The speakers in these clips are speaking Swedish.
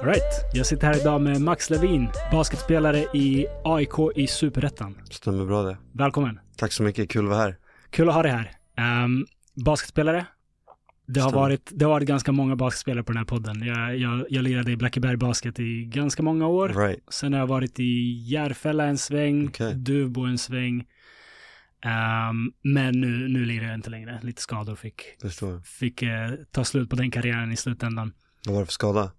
Alright, jag sitter här idag med Max Levin, basketspelare i AIK i Superettan. Stämmer bra det. Välkommen. Tack så mycket, kul att vara här. Kul att ha dig här. Um, basketspelare. Det har, varit, det har varit ganska många basketspelare på den här podden. Jag, jag, jag lirade i Blackeberg Basket i ganska många år. Right. Sen har jag varit i Järfälla en sväng, Okej. Duvbo en sväng. Ehm, men nu, nu lirar jag inte längre. Lite skador fick, fick eh, ta slut på den karriären i slutändan. Vad var det för skada?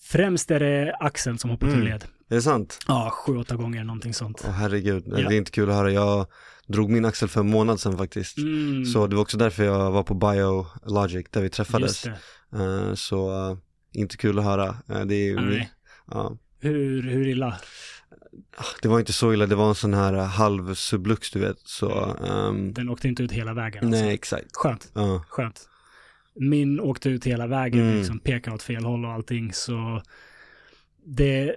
Främst är det Axel som hoppar Mm. ur led. Är det sant? Ja, sju, åtta gånger någonting sånt. Åh herregud, Ja. det är inte kul att höra. Jag drog min axel för en månad sedan faktiskt. Mm, Så det var också därför jag var på Biologic där vi träffades. Eh, så eh, inte kul att höra. Eh, det, är, Nej. ja. Hur, hur illa? det var inte så illa, det var en sån här halv sublux du vet. Så, ehm, Den åkte inte ut hela vägen. Alltså. nej exakt. Skönt, Ja, skönt. Min åkte ut hela vägen, Mm. liksom pekade åt fel håll och allting. Så det,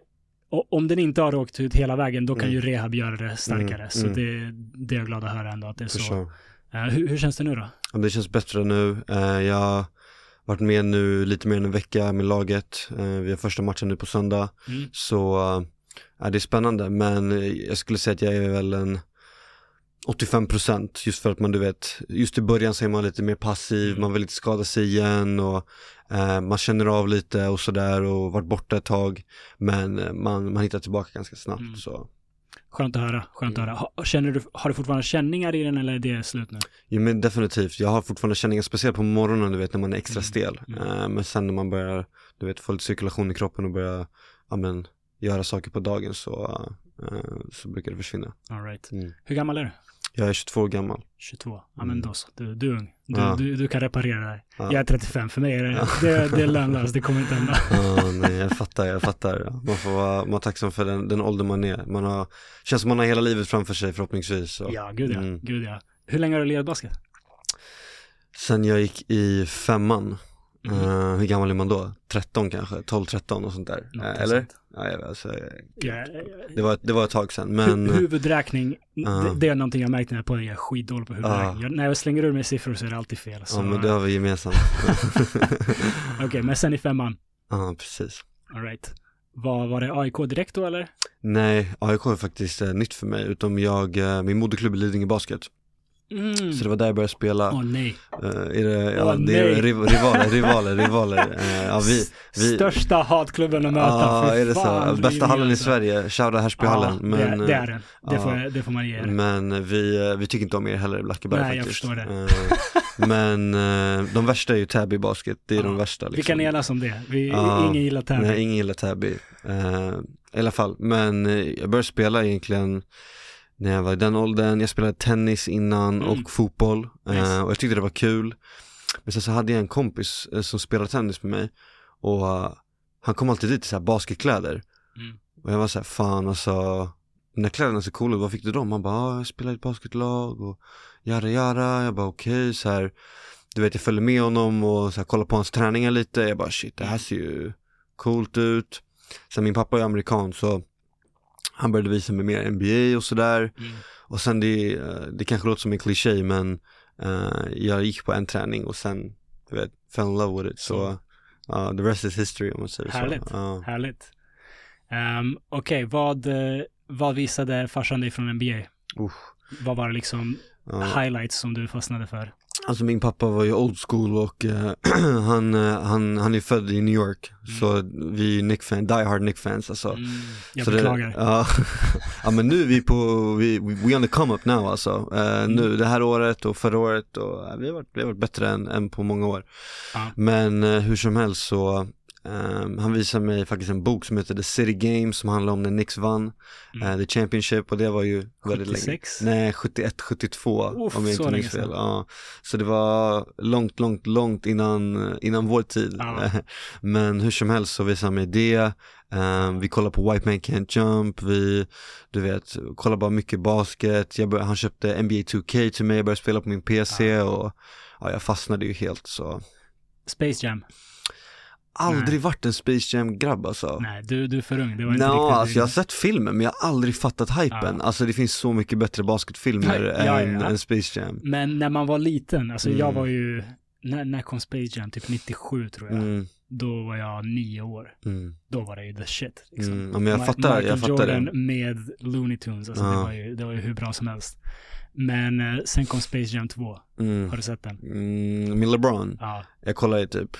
o- om den inte har åkt ut hela vägen, då kan Mm. ju rehab göra det starkare. Mm, Så mm. det, det är jag glad att höra ändå att det är för så. sure. Eh, hur, hur känns det nu då? Ja, Det känns bättre nu. Eh, Jag har varit med nu lite mer än en vecka med laget. Eh, Vi har första matchen nu på söndag. Mm. Så ja, det är spännande men jag skulle säga att jag är väl en 85% just för att man du vet, just i början så är man lite mer passiv, Mm. man vill inte skada sig igen och eh, man känner av lite och sådär och varit borta ett tag men eh, man, man hittar tillbaka ganska snabbt Mm. så. Skönt att höra, skönt att Mm. höra. Ha, känner du, har du fortfarande känningar i den eller är det slut nu? Jo men definitivt, jag har fortfarande känningar speciellt på morgonen du vet när man är extra Mm. stel Mm. Eh, men sen när man börjar du vet få lite cirkulation i kroppen och börjar ja, men, göra saker på dagen så, så brukar det försvinna. All right. Mm. Hur gammal är du? Jag är 22 år gammal. 22. Ja men Mm. då så. Du, du är ung. Du, Ja. du, du kan reparera det här. Ja. Jag är 35. För mig är det, Ja. det, det är lönlöst. Det kommer inte hända. Ja, nej, jag fattar, jag fattar. Man får vara, vara tacksam för den, den ålder man är. Man har, känns som man har hela livet framför sig förhoppningsvis. Så. Ja, gud ja. Mm. Gud ja. Hur länge har du lirat basket? Sen jag gick i femman, Mhm. eh, hur gammal är man då? 13 kanske, 12-13 och sånt där. Något Eh, eller? sånt. Ja, jag, alltså, Ja, ja, det, var, det var ett tag sedan, men... men huvudräkning, Ja. det, det är någonting jag märkt när jag är på. Jag är skitdålig på huvudräkning. Jag, när jag slänger ur mig siffror så är det alltid fel. Så... ja, men det har vi gemensamt. Okej, men sen i femman. Ja, precis. All right. Var, var det AIK direkt då eller? Nej, AIK är faktiskt eh, nytt för mig, utom jag, eh, min moderklubb är Lidingö Basket. Mm. Så det var där jag började spela. Åh nej. Eh, är det, ja, Åh, det är nej. riv, rivaler, rivaler, rivaler. Eh, ja, vi, vi, Största hatklubben att möta. Ja, Fy är det fan, så? Bästa hallen i alltså. Sverige, shoutout Härsbyhallen. Ja, men, det, det är den. Det, ja. får, det får man ge er. men vi, vi tycker inte om er heller i Blackeberg Nej, jag faktiskt. förstår det. Eh, men eh, de värsta är ju Täby Basket, det är de värsta. Liksom. Vi kan enas om det. Vi. Ingen gillar Täby. Nej, ingen gillar Täby. Eh, I alla fall, men eh, jag började spela egentligen när jag var i den åldern. Jag spelade tennis innan Mm. och fotboll eh, Nice. och jag tyckte det var kul. Men sen så hade jag en kompis eh, som spelade tennis med mig och eh, han kom alltid dit i så här basketkläder. Mm. Och jag var så här, fan alltså, de där kläderna ser coola ut, var fick du dem? Han bara, ah, jag spelar i ett basketlag och jara jara. Jag bara okej, så här. Du vet jag följde med honom och så här, kollade på hans träningar lite. Jag bara shit, det här ser ju coolt ut. Sen min pappa är amerikan så han började visa mig mer NBA och sådär. Mm. Och sen det, eh, det kanske låter som en kliché men eh, jag gick på en träning och sen, du vet, fell in love with it. Så, ja, the rest is history om man säger Härligt. så. Ja. Härligt. Um, Okej, vad, eh, vad visade farsan dig från NBA? Usch. Vad var det liksom highlights som du fastnade för? Alltså min pappa var ju old school och eh, han, eh, han, han är född i New York. Så vi är Nick-fans, die hard Nick-fans alltså. Mm, jag så beklagar. Ja. ja men nu är vi på, vi, we on the come up now alltså. Eh, Mm. Nu det här året och förra året och vi, har varit, vi har varit bättre än, än på många år. Men hur som helst så, ehm, han visade mig faktiskt en bok som heter The City Games som handlar om när Knicks vann Mm. eh, The Championship och det var ju väldigt länge. 76? Nej, 71, 72 Uff, om jag inte minns fel. Ja. Så det var långt, långt, långt innan, innan vår tid. Ja. Men hur som helst så visade han mig det. Ehm, vi kollar på White Man Can't Jump, vi, du vet, kollar bara mycket basket. Bör, han köpte NBA 2K till mig, jag började spela på min PC och ja, jag fastnade ju helt så. Space Jam. Aldrig Nej. varit en Space Jam-grabb alltså. Nej, du, du är för ung. Det var inte riktigt alltså jag har sett filmen men jag har aldrig fattat hypen. Ja. Alltså det finns så mycket bättre basketfilmer Ja, ja, än, än Space Jam. Men när man var liten, alltså jag Mm. var ju, när, när kom Space Jam? Typ 97 tror jag. Mm, Då var jag nio år. mm, Då var det ju the shit. Liksom. mm. Ja, men jag fattar, Michael jag fattar Jordan det. med Looney Tunes, alltså det, var ju, det var ju hur bra som helst. Men eh, sen kom Space Jam 2. Mm. Har du sett den? Mm, med LeBron, Ja. jag kollade typ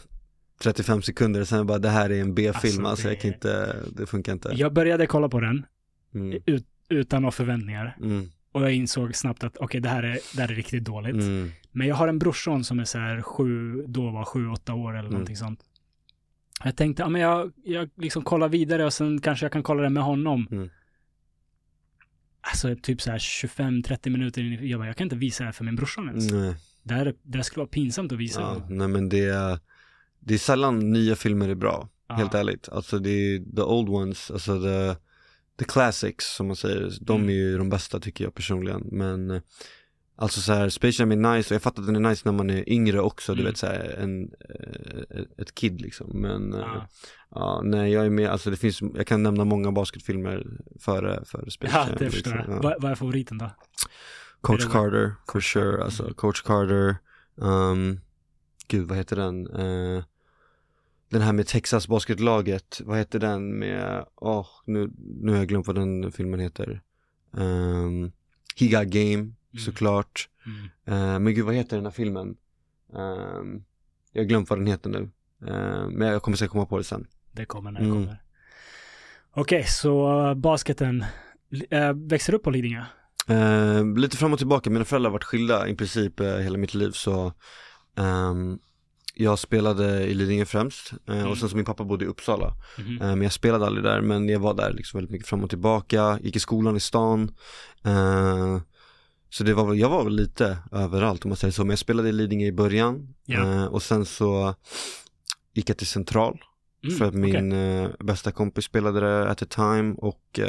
35 sekunder, sen bara det här är en B-film, Alltså, alltså, det- jag kan inte, det funkar inte. Jag började kolla på den Mm, ut, utan några förväntningar. mm, Och jag insåg snabbt att okej, det, här är, det här är riktigt dåligt. mm, Men jag har en brorson som är så här sju, då var sju, åtta år eller Mm. någonting sånt. Jag tänkte, ja men jag, jag liksom kollar vidare och sen kanske jag kan kolla det med honom. Mm. Alltså typ så här 25-30 minuter in jag bara, jag kan inte visa det här för min brorson ens. nej. Det, här, det här skulle vara pinsamt att visa. Ja, nej men det det är sällan nya filmer är bra, Ja. helt ärligt. Alltså det är the old ones, alltså the, the classics som man säger, de Mm. är ju de bästa tycker jag personligen. Men alltså så här, Space Jam är nice och jag fattar att den är nice när man är yngre också, du Mm. vet så här, en, eh, ett kid liksom. Men eh, Ja. ja, nej jag är med, alltså det finns, jag kan nämna många basketfilmer före, före Space Ja, Jam. det förstår liksom. jag. Ja. Vad, är favoriten då? Coach Carter, for sure. Alltså, Mm. Coach Carter. Um, gud, vad heter den? Eh, den här med Texas basketlaget. Vad heter den med, åh, nu, nu har jag glömt vad den filmen heter. Um, He Got Game, såklart. Mm. Eh, men gud, vad heter den här filmen? Um, jag har glömt vad den heter nu. Eh, men jag kommer säkert komma på det sen. Det kommer när det Mm. kommer. Okej, så uh, basketen. Uh, växer upp på Lidingö? Eh, lite fram och tillbaka, mina föräldrar har varit skilda i princip eh, hela mitt liv så ehm, jag spelade i Lidingö främst eh, Mm. och sen så min pappa bodde i Uppsala. Eh, men jag spelade aldrig där men jag var där liksom väldigt mycket fram och tillbaka, gick i skolan i stan. Eh, så det var väl, jag var väl lite överallt om man säger så, men jag spelade i Lidingö i början Ja. eh, och sen så gick jag till Central Mm, för att min eh, bästa kompis spelade där at the time och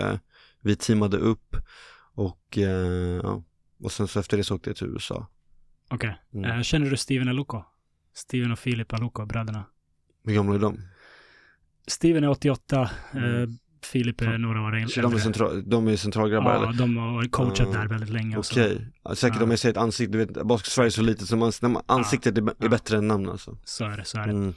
vi teamade upp och, och sen så efter det så åkte jag till USA. Okej. Mm. Eh, känner du Steven Aluko? Steven och Philip Aluko, bröderna. Hur gamla är de? Steven är 88, Mm. eh, Philip är några år Så de är, äldre. central, de är centralgrabbar Ja, eller? de har coachat Ja. där väldigt länge. Okej, ja, säkert Ja. om jag säger ett ansikte, du vet, basket Sverige är så litet så ansiktet är, är Ja. bättre än namn alltså. Så är det, så är det. Mm.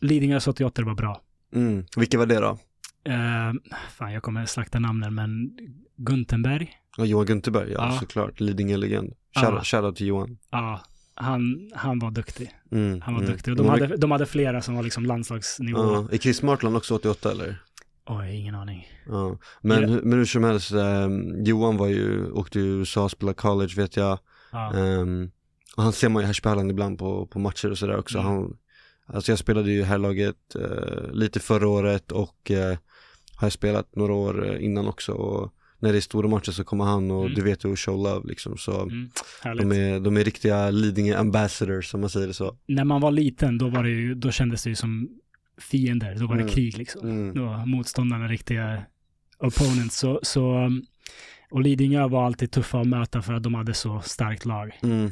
Lidingös 88 var bra. Mm. Vilka var det då? Eh, fan, jag kommer slakta namnen, men Guntenberg. Ja, Johan Gunterberg, ja, Ja. såklart, Lidingö-legend. Ja. Shoutout shout till Johan. Ja, han, han var duktig. Mm. Han var mm. duktig. Och de hade, de hade flera som var liksom landslagsnivå. Ja, är Chris Martland också 88 eller? Oj, ingen aning. Ja, men, Ja. men hur som helst, eh, Johan var ju, åkte till USA och spelade college vet jag. Ja. Ehm, och han ser man ju här spelar ibland på, på matcher och sådär också. Mm. Han, alltså jag spelade ju här laget eh, lite förra året och eh, har spelat några år eh, innan också. Och när det är stora matcher så kommer han och Mm. du vet hur show love liksom. Så Mm, de, är, de är riktiga Lidingö ambassadors som man säger det så. När man var liten, då var det ju, då kändes det ju som fiender. Då var det Mm. krig liksom. Mm. Då var motståndarna riktiga opponents. Så, så, um, och Lidingö var alltid tuffa att möta för att de hade så starkt lag. Mm.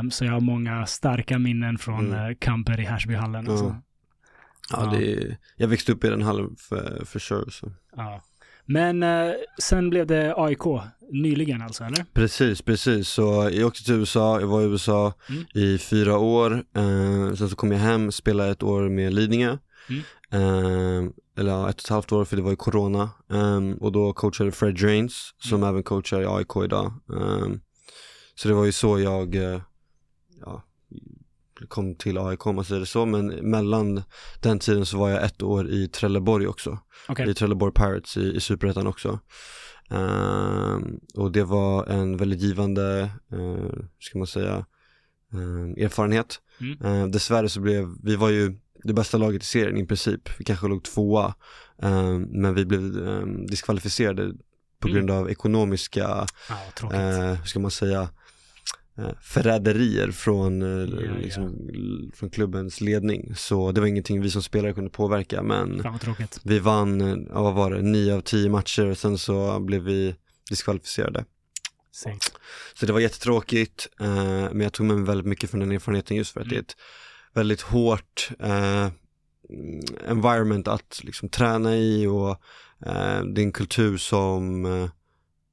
Um, så jag har många starka minnen från Mm. mm. kamper i Härsbyhallen. Ja. Alltså. Ja, Ja. Det jag växte upp i den hallen för, för sure. Så. Ja. Men eh, sen blev det AIK, nyligen alltså, eller? Precis, precis. Så jag åkte till USA, jag var i USA Mm. i fyra år. Eh, sen så kom jag hem, spelade ett år med Lidingö. Mm. Eh, eller ett och ett halvt år för det var ju corona. Eh, och då coachade Fred Drains som även coachar i AIK idag. Eh, så det var ju så jag eh, ja, kom till AIK om man säger det så. Men mellan den tiden så var jag ett år i Trelleborg också Okej. i Trelleborg Pirates i, i Superettan också. Ehm, och det var en väldigt givande, uh, ska man säga, ehm, erfarenhet. Mm. Ehm, dessvärre så blev, vi var ju det bästa laget i serien i princip. Vi kanske låg tvåa, ehm, men vi blev diskvalificerade på Mm. grund av ekonomiska, tråkigt. uh, hur ska man säga, eh, förräderier från, eh, Ja, ja. liksom, l- från klubbens ledning. Så det var ingenting vi som spelare kunde påverka men vi vann, eh, ja, vad var det, nio av tio matcher och sen så blev vi diskvalificerade. Segt. Så det var jättetråkigt, eh, men jag tog med mig väldigt mycket från den erfarenheten just för att Mm. det är ett väldigt hårt, eh, mm, environment att liksom träna i och eh, det är en kultur som eh,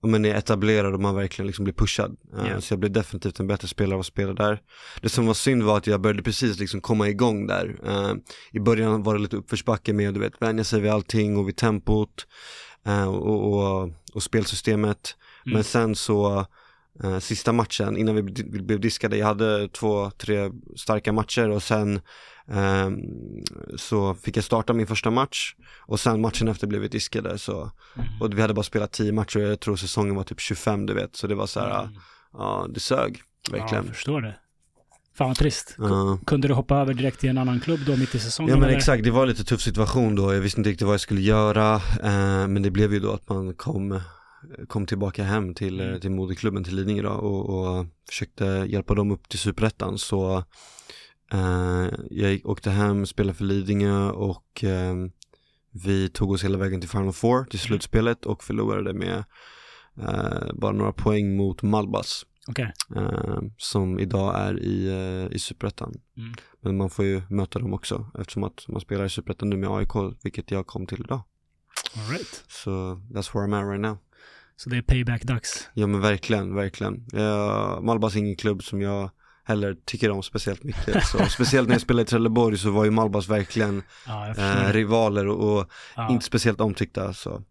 men är etablerad och man verkligen liksom blir pushad. Ja. Så jag blev definitivt en bättre spelare av att spela där. Det som var synd var att jag började precis liksom komma igång där. Eh, I början var det lite uppförsbacke med du vet vänja sig vid allting och vid tempot eh, och, och, och spelsystemet. Mm. Men sen så eh, sista matchen innan vi, blev diskade, jag hade två, tre starka matcher och sen så fick jag starta min första match och sen matchen efter blev vi diskade så Mm. och vi hade bara spelat 10 matcher och jag tror säsongen var typ 25 du vet så det var så här, Mm. ja det sög Ja, verkligen. jag förstår det. Fan vad trist. Ja. Kunde du hoppa över direkt till en annan klubb då mitt i säsongen? Ja men eller? exakt, det var en lite tuff situation då, jag visste inte riktigt vad jag skulle göra eh, Men det blev ju då att man kom, kom tillbaka hem till, Mm. mm. till moderklubben till Lidingö då och, och försökte hjälpa dem upp till superettan så eh, Jag gick- åkte hem, spelade för Lidingö och eh, vi tog oss hela vägen till Final Four, till Mm. slutspelet och förlorade med eh, bara några poäng mot Malbas Okej. eh, som idag är i, i superettan. Mm. Men man får ju möta dem också eftersom att man spelar i superettan nu med AIK, vilket jag kom till idag. All right. Så that's where I'm at right now. Så det är payback-dags. Ja men verkligen, verkligen. Jag, Malbas är ingen klubb som jag heller tycker om speciellt mycket. Så, speciellt när jag spelade i Trelleborg så var ju Malbas verkligen Ja, eh, rivaler och, och ja. inte speciellt omtyckta. Så.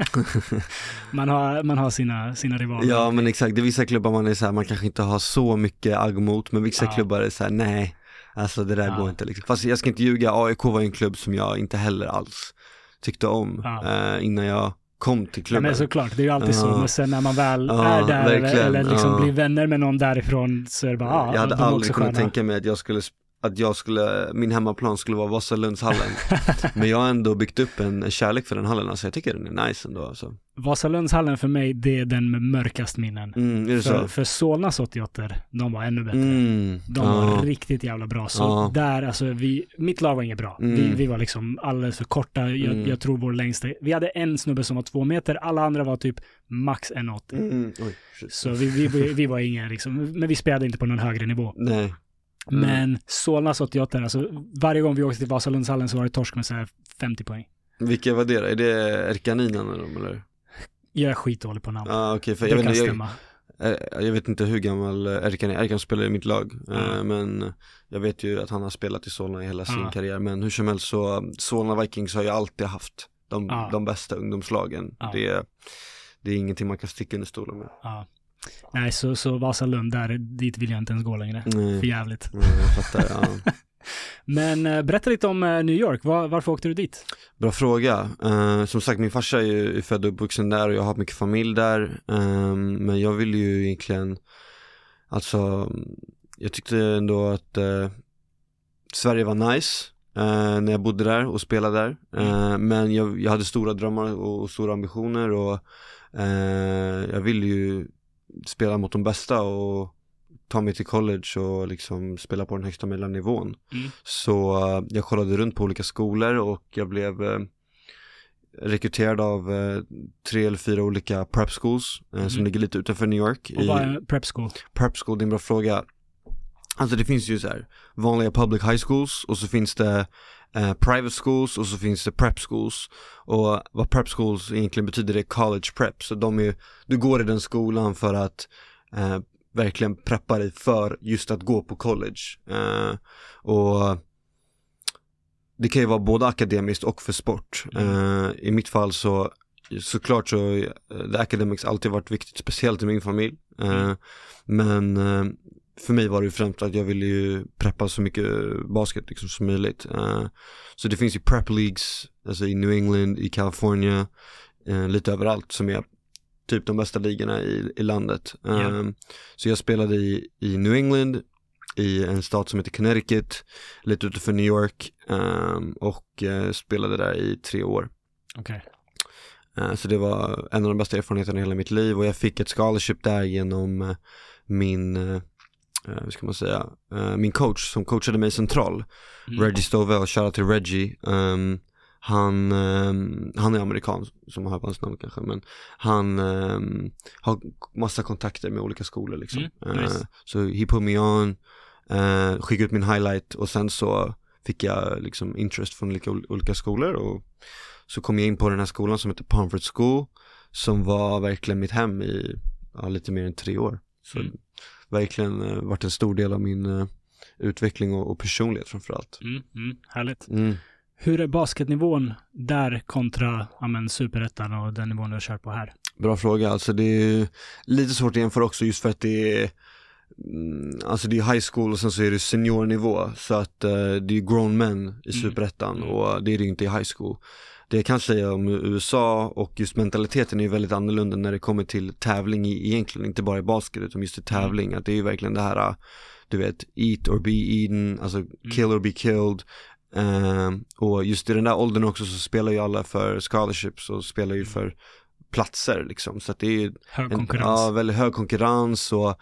man, har, man har sina, sina rivaler. Ja men exakt, det är vissa klubbar man är så här, man kanske inte har så mycket agg mot, men vissa Ja. klubbar är så här, nej, alltså det där går inte liksom. Fast jag ska inte ljuga, AIK var en klubb som jag inte heller alls tyckte om eh, innan jag kom till Ja, klubben. men såklart, det är ju alltid så. Ja. Men sen när man väl Ja, är där eller, verkligen. eller liksom Ja. blir vänner med någon därifrån så är det bara, ah, jag hade aldrig kunnat tänka mig att jag skulle sp- att jag skulle, min hemmaplan skulle vara Vasalundshallen. men jag har ändå byggt upp en, en kärlek för den hallen, alltså jag tycker den är nice ändå alltså. Vasalundshallen för mig, det är den med mörkast minnen. Mm, För, så? för Solnas 88 de var ännu bättre. Mm, De ja. var riktigt jävla bra. Så Ja. där, alltså vi, mitt lag var inget bra. Vi, Mm. vi var liksom alldeles för korta. Jag, Mm. jag tror vår längsta, vi hade en snubbe som var två meter, alla andra var typ max 1,80. Mm, oj. Så vi, vi, vi, vi var ingen liksom, men vi spelade inte på någon högre nivå. Nej. Mm. Men Solnas 88, alltså varje gång vi åkte till Vasalundshallen så var det torsk med så här 50 poäng. Vilka var det då? Är det Erkaninen eller? Jag är skitdålig på namn. Ah, okej, för det jag vet, kan inte, jag, stämma. eh, jag vet inte hur gammal Erkan är, Erkan spelar i mitt lag eh, Men jag vet ju att han har spelat i Solna i hela sin Ja. karriär Men hur som helst så, Solna Vikings har ju alltid haft de, Ja. de bästa ungdomslagen Ja. det, det är ingenting man kan sticka under stolen med. Nej, så, så Vasalund, där, dit vill jag inte ens gå längre. För Nej, jävligt. nej jag fattar, ja. Men eh, berätta lite om eh, New York. Var, varför åkte du dit? Bra fråga. Eh, som sagt min farsa är ju född och uppvuxen där och jag har mycket familj där. Ehm, men jag vill ju egentligen, alltså jag tyckte ändå att eh, Sverige var nice eh, när jag bodde där och spelade där. Eh, men jag, jag hade stora drömmar och, och stora ambitioner och eh, jag ville ju spela mot de bästa och ta mig till college och liksom spela på den högsta möjliga nivån. Mm. Så eh, jag kollade runt på olika skolor och jag blev eh, rekryterad av eh, tre eller fyra olika prep schools eh, som ligger lite utanför New York. Och vad är prep school? prep school, det är en bra fråga. Alltså det finns ju så här vanliga public high schools och så finns det eh, private schools och så finns det prep schools. Och vad prep schools egentligen betyder det är college prep. Så de är, du går i den skolan för att eh, verkligen preppa dig för just att gå på college. Eh, och det kan ju vara både akademiskt och för sport. Eh, I mitt fall så såklart så eh, the academics alltid varit viktigt, speciellt i min familj. Eh, men för mig var det ju främst att jag ville ju preppa så mycket basket liksom som möjligt. Eh, så det finns ju prep leagues, alltså i New England, i California, eh, lite överallt som är typ de bästa ligorna i, i landet. Eh, Så jag spelade i, i New England, i en stat som heter Connecticut, lite utanför New York eh, och eh, spelade där i tre år. Eh, Så det var en av de bästa erfarenheterna i hela mitt liv och jag fick ett scholarship där genom min, eh, hur ska man säga, eh, min coach som coachade mig central, Mm. Reggie Stovell, shoutout till Reggie. Um, han, ehm, han är amerikan som har hans namn kanske men han ehm, har massa kontakter med olika skolor liksom. Mm, nice. Eh, så he put me on, uh, skickade ut min highlight och sen så fick jag liksom interest från olika, olika skolor och så kom jag in på den här skolan som heter Pomfret School som var verkligen mitt hem i ja, lite mer än tre år. Så Mm. Verkligen eh, varit en stor del av min eh, utveckling och, och personlighet framförallt. Mm, mm, härligt. Mm. Hur är basketnivån där kontra ja, superettan och den nivån du har kört på här? Bra fråga, alltså det är lite svårt att jämföra också just för att det är mm, Alltså det är high school och sen så är det seniornivå så att eh, det är grown men i superettan Mm. och det är det inte i high school Det jag kan säga om USA och just mentaliteten är ju väldigt annorlunda när det kommer till tävling i, egentligen, inte bara i basket utan just i tävling. Att det är ju verkligen det här du vet, eat or be eaten, alltså kill or be killed. Ehm, och just i den där åldern också så spelar ju alla för scholarships och spelar ju för platser liksom. Så att det är ju Hög en, konkurrens. Ja, väldigt hög konkurrens och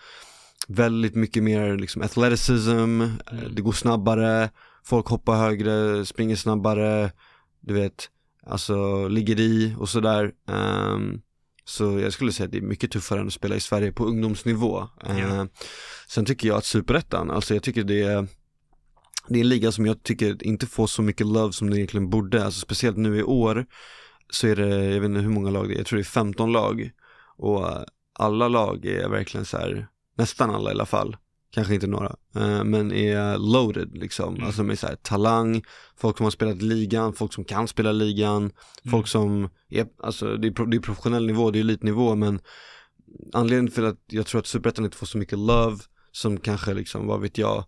väldigt mycket mer liksom athleticism, Mm. det går snabbare, folk hoppar högre, springer snabbare, du vet, alltså ligger i och sådär. Ehm, så jag skulle säga att det är mycket tuffare än att spela i Sverige på ungdomsnivå. Ja. Ehm, sen tycker jag att superettan, alltså jag tycker det är det är en liga som jag tycker inte får så mycket love som den egentligen borde, alltså speciellt nu i år så är det, jag vet inte hur många lag det är, jag tror det är 15 lag och alla lag är verkligen så här, nästan alla i alla fall, kanske inte några, eh, men är loaded liksom, Mm. alltså med så här talang, folk som har spelat ligan, folk som kan spela ligan, Mm. folk som är, alltså det är, det är professionell nivå, det är elitnivå men anledningen till att jag tror att Superettan inte får så mycket love som kanske liksom, vad vet jag,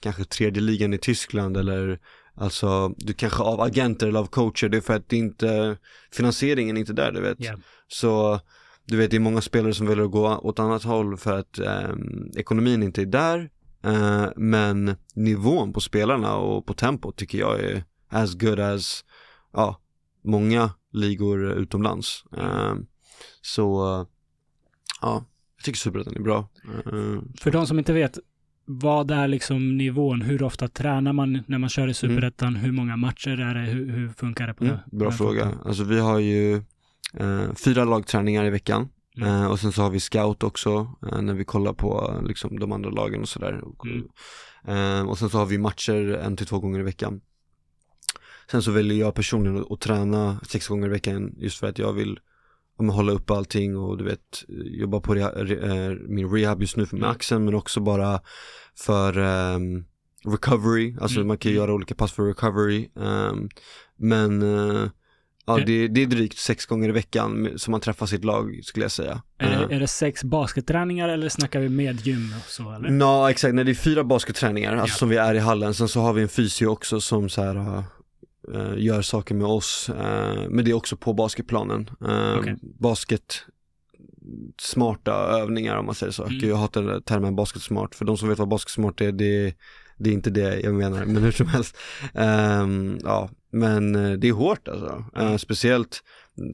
kanske tredje ligan i Tyskland eller alltså du kanske av agenter eller av coacher, det är för att det inte, finansieringen är inte där du vet. Ja. Så du vet det är många spelare som väljer att gå åt annat håll för att ehm, ekonomin inte är där. Eh, men nivån på spelarna och på tempot tycker jag är as good as, ja, många ligor utomlands. Eh, så, eh, ja, jag tycker Superettan är bra. Eh, För de som inte vet, vad är liksom nivån? Hur ofta tränar man när man kör i superettan? Hur många matcher är det? Hur, hur funkar det på Mm, på bra fråga. Alltså vi har ju eh, fyra lagträningar i veckan. Mm. Eh, och sen så har vi scout också eh, när vi kollar på eh, liksom, de andra lagen och sådär. Mm. eh, och sen så har vi matcher en till två gånger i veckan. Sen så väljer jag personligen att, träna sex gånger i veckan just för att jag vill men hålla upp allting och du vet jobba på reha, re, eh, min rehab just nu för med Mm. axeln men också bara för ehm, recovery, alltså Mm, man kan mm. göra olika pass för recovery. ehm, men eh, ja, Är- det, det är drygt sex gånger i veckan som man träffar sitt lag skulle jag säga. Är, Eh, det, är det sex basketträningar eller snackar vi med gym och så eller? Ja exakt, när det är fyra basketträningar, alltså Ja. som vi är i hallen, sen så har vi en fysio också som så här äh, gör saker med oss, äh, men det är också på basketplanen. Äh, Okej. Basket smarta övningar om man säger så. Mm. Jag hatar termen basketsmart, för de som vet vad basketsmart är, det, det är inte det jag menar, men hur som helst. Ehm, ja, men eh, det är hårt alltså. Eh, speciellt,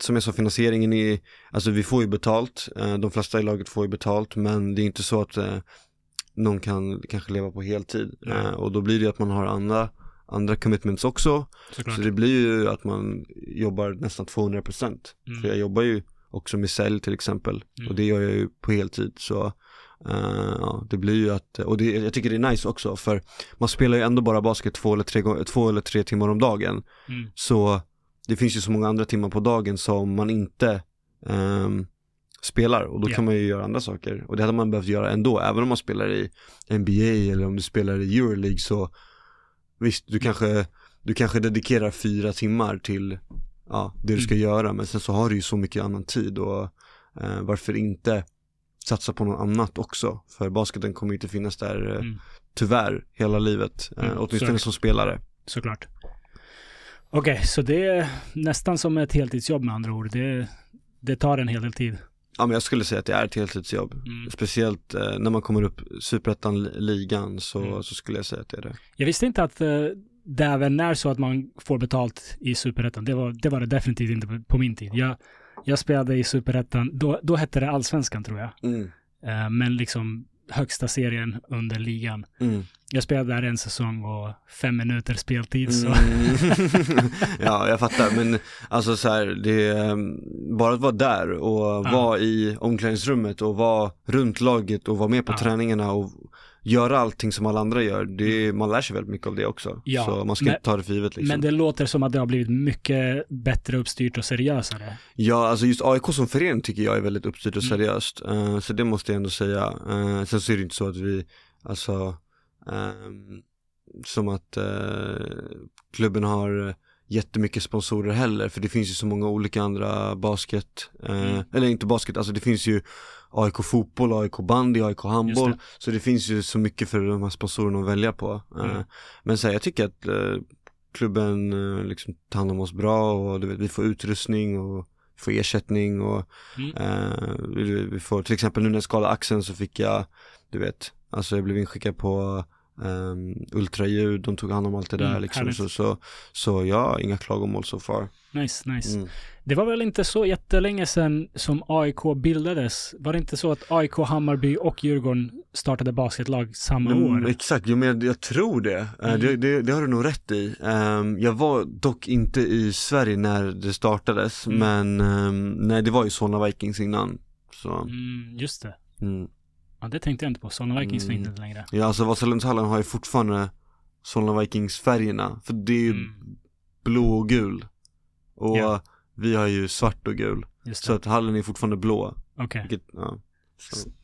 som jag sa, finansieringen är, alltså vi får ju betalt, eh, de flesta i laget får ju betalt, men det är inte så att eh, någon kan kanske leva på heltid. Eh, och då blir det att man har andra, andra commitments också. Såklart. Så det blir ju att man jobbar nästan 200% Mm. För jag jobbar ju också med sälj till exempel Mm. och det gör jag ju på heltid så eh, ja, det blir ju att, och det, jag tycker det är nice också för man spelar ju ändå bara basket två eller tre, två eller tre timmar om dagen Mm. så det finns ju så många andra timmar på dagen som man inte ehm, spelar och då Ja. kan man ju göra andra saker och det hade man behövt göra ändå även om man spelar i NBA eller om du spelar i Euroleague så visst du kanske du kanske dedikerar fyra timmar till ja, det du ska göra men sen så har du ju så mycket annan tid och eh, varför inte satsa på något annat också för basketen kommer ju inte finnas där eh, Mm. tyvärr hela livet eh, Mm, åtminstone så- som spelare Såklart. Okej, så det är nästan som ett heltidsjobb med andra ord. Det, det tar en hel del tid. Ja men jag skulle säga att det är ett heltidsjobb. Mm. Speciellt eh, när man kommer upp superettan-ligan så, Mm. så skulle jag säga att det är det. Jag visste inte att eh, det även är så att man får betalt i superettan. Det var, det var det definitivt inte på, på min tid. Jag, jag spelade i superettan, då, då hette det allsvenskan tror jag. Mm. Eh, men liksom högsta serien under ligan. Mm. Jag spelade där en säsong och fem minuter speltid. Så. Mm. ja, jag fattar. Men alltså så här, det är um, bara att vara där och vara i omklädningsrummet och vara runt laget och vara med på Ja. träningarna och göra allting som alla andra gör, det, man lär sig väldigt mycket av det också. Ja, så man ska men- inte ta det för givet liksom. Men det låter som att det har blivit mycket bättre uppstyrt och seriösare. Ja, alltså just AIK som förening tycker jag är väldigt uppstyrt och Mm. seriöst. Eh, så det måste jag ändå säga. Eh, sen så är det inte så att vi, alltså, ehm, som att eh, klubben har jättemycket sponsorer heller, för det finns ju så många olika andra basket, eh, Mm. eller inte basket, alltså det finns ju AIK fotboll, AIK bandy, AIK handboll, Just så det finns ju så mycket för de här sponsorerna att välja på. Eh, Mm. Men så här, jag tycker att eh, klubben eh, liksom tar hand om oss bra och du vet, vi får utrustning och får ersättning och Mm. eh, vi, vi får, till exempel nu när jag skadade axeln så fick jag, du vet, alltså jag blev inskickad på um, ultraljud, de tog hand om allt det där Mm, liksom, så, så, så jag har inga klagomål så far. Nice, nice. Mm. Det var väl inte så jättelänge sedan som AIK bildades? Var det inte så att AIK, Hammarby och Djurgården startade basketlag samma Mm, år? exakt, jo, men jag tror det. Eh, Mm. det, det. Det har du nog rätt i. Ehm, jag var dock inte i Sverige när det startades, Mm. men ehm, nej det var ju Solna Vikings innan. Så, Mm, just det. Ja, det tänkte jag inte på. Solna Vikings Mm. finns inte längre. Ja alltså Vasalundshallen har ju fortfarande Solna Vikings färgerna, för det är ju Mm, blå och gul. Och Ja. vi har ju svart och gul. Så att hallen är fortfarande blå. Okej. Vilket, ja.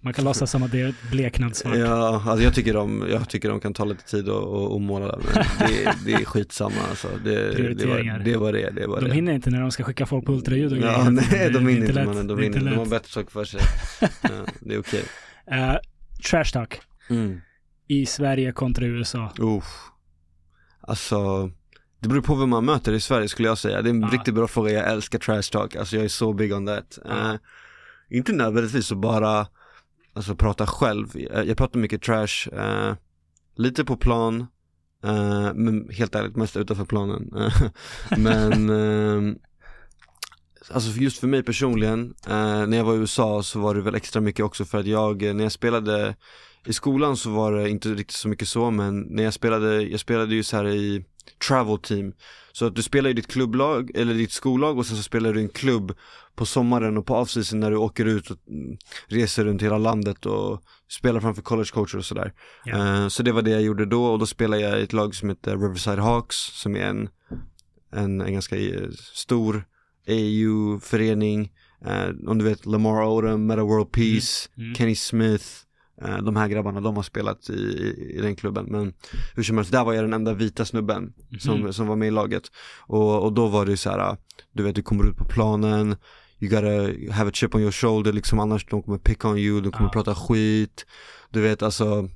Man kan låtsas som att det är bleknad svart. Ja, alltså jag tycker de, jag tycker de kan ta lite tid och, och, och måla där, men det, det är skitsamma alltså. Det, det, Prioriteringar. det var det, det var De det. hinner inte när de ska skicka folk på ultraljud och Ja, grejer. nej Det- de hinner inte lätt. mannen, de hinner inte inte, de har bättre saker för sig. Ja, det är okej. Eh, trash talk Mm. i Sverige kontra USA. Uff. Alltså, det beror på vem man möter i Sverige skulle jag säga. Det är en Ja. riktigt bra fråga, jag älskar trash talk, alltså jag är så big on that. Ja. Eh, inte nödvändigtvis att bara, alltså prata själv. Jag, jag pratar mycket trash, eh, lite på plan, men helt ärligt mest utanför planen. men, eh, alltså just för mig personligen, eh, när jag var i USA så var det väl extra mycket också för att jag, eh, när jag spelade i skolan så var det inte riktigt så mycket så men när jag spelade, jag spelade ju så här i travel team Så att du spelar i ditt klubblag, eller ditt skollag och sen så spelar du en klubb på sommaren och på offseason när du åker ut och mm, reser runt hela landet och spelar framför college coacher och sådär. Eh, Så det var det jag gjorde då och då spelade jag i ett lag som heter Riverside Hawks som är en, en, en ganska eh, stor AU-förening Eh, Om du vet Lamar Odom, Meta World Peace, Mm. Kenny Smith eh, De här grabbarna, de har spelat i, i, i den klubben Men hur som helst, där var jag den enda vita snubben som, Mhm. som var med i laget och, och då var det så här, du vet du kommer ut på planen You gotta have a chip on your shoulder liksom annars de kommer pick on you, de kommer Ja. prata skit Du vet alltså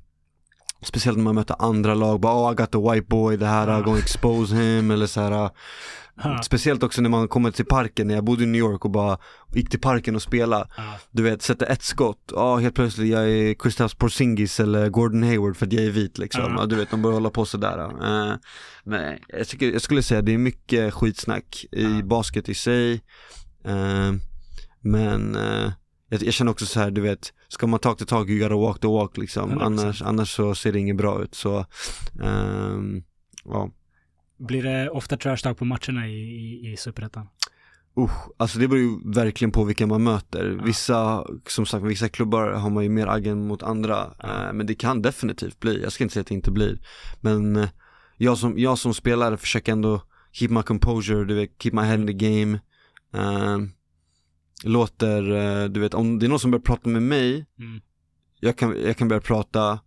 Speciellt när man möter andra lag, bara oh I got the white boy, det här. I'm gonna expose him eller så här. Ja. Speciellt också när man kommer till parken, när jag bodde i New York och bara gick till parken och spelade Ja. du vet, sätter ett skott, ja helt plötsligt jag är Kristaps Porzingis eller Gordon Hayward för att jag är vit liksom. Ja. Du vet, de börjar hålla på sådär. Uh, men jag, tycker, jag skulle säga det är mycket skitsnack i basket i sig. Eh, men eh, jag, jag känner också så här, du vet, ska man talk the talk, you gotta walk the walk liksom. 100%. Annars, annars så ser det inget bra ut. Så, ehm, ja. Blir det ofta trash talk på matcherna i, i, i Superettan? Usch, alltså det beror ju verkligen på vilka man möter. Ja. Vissa, som sagt, vissa klubbar har man ju mer aggen mot andra. Ja. Eh, men det kan definitivt bli, jag ska inte säga att det inte blir. Men eh, jag, som, jag som spelare försöker ändå keep my composure, du vet, keep my head in the game. Eh, låter, du vet, om det är någon som börjar prata med mig, Mm. jag kan, jag kan börja prata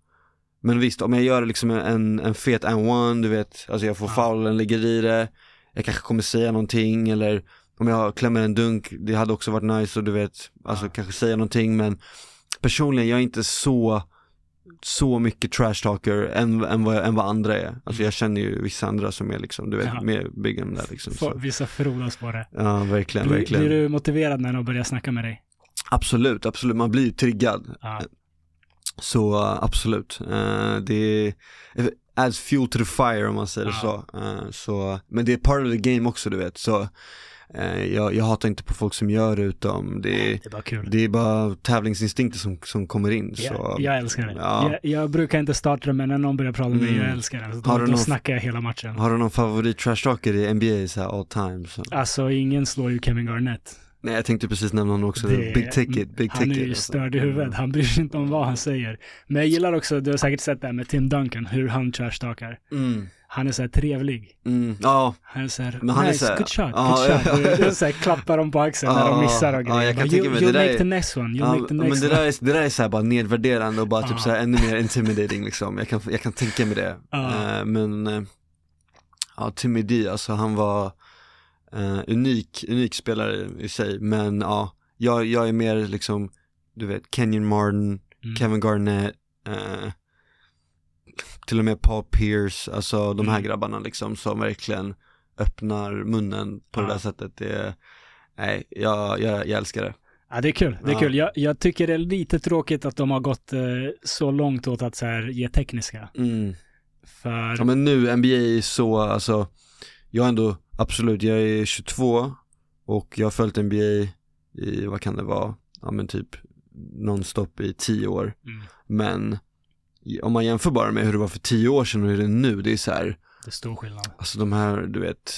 Men visst, om jag gör liksom en, en fet and one, du vet, alltså jag får Ja. foulen, ligger i det Jag kanske kommer säga någonting eller om jag klämmer en dunk, det hade också varit nice och du vet, alltså Ja. kanske säga någonting men Personligen, jag är inte så så mycket trash talker än, än, vad, än vad andra är. Alltså jag känner ju vissa andra som är liksom, du vet, Ja. mer big än där liksom. Så. Vissa frodas på det. Ja, verkligen, Blir, verkligen. blir du motiverad när de börjar snacka med dig? Absolut, absolut, man blir ju triggad. Ja. Så uh, absolut, uh, det adds fuel to the fire om man säger Ja. så. Uh, så. Men det är part of the game också du vet, så jag, jag hatar inte på folk som gör det utom det är, Det är bara kul. det är bara tävlingsinstinkter som, som kommer in. Så. Jag, älskar det. Ja. Jag, jag brukar inte starta det, men när någon börjar prata med mig, Mm. jag älskar det. Så Har då, du någon- snackar jag hela matchen. Har du någon favorit trash talker i NBA så här all time? Så. Alltså, ingen slår ju Kevin Garnett. Nej jag tänkte precis nämna honom också, Det- Big Ticket, Big Han är Ticket. ju alltså. störd i huvudet. Han bryr sig inte om vad han säger. Men jag gillar också, du har säkert sett det här med Tim Duncan, hur han trashtalkar. Mm, Han är så här trevlig. mm, ja, Han är så här, Men han är nice, så här- good shot, Ja, good ja, shot. ja. Du- du så här, klappar dem på axeln när Ja, de missar och ja, grejer. jag kan Bara, you, you'll make är- the next one, you'll ja make the men next det one. där, är, det där är så här bara nedvärderande och bara typ Ja. så här ännu mer intimidating liksom. Jag kan, jag kan tänka mig det. Ja. Eh, men, eh, ja Timmy D, alltså han var eh, unik, unik spelare i sig. Men ja, jag, jag är mer liksom, du vet, Kenyon Martin, Mm. Kevin Garnett, eh, till och med Paul Pierce, alltså de här Mm. grabbarna liksom som verkligen öppnar munnen på det Ja. där sättet. Det nej, jag, jag, jag älskar det. Ja, det är kul. Det är Ja. kul. Jag, jag tycker det är lite tråkigt att de har gått eh, så långt åt att så här, ge tekniska. Mm. För, Ja men nu, NBA är så, alltså, jag är ändå, absolut, jag är 22 och jag har följt NBA i, vad kan det vara, ja men typ nonstop i 10 år. mm, Men om man jämför bara med hur det var för 10 år sedan och hur det är nu, det är så här, det är stor skillnad. alltså de här, du vet,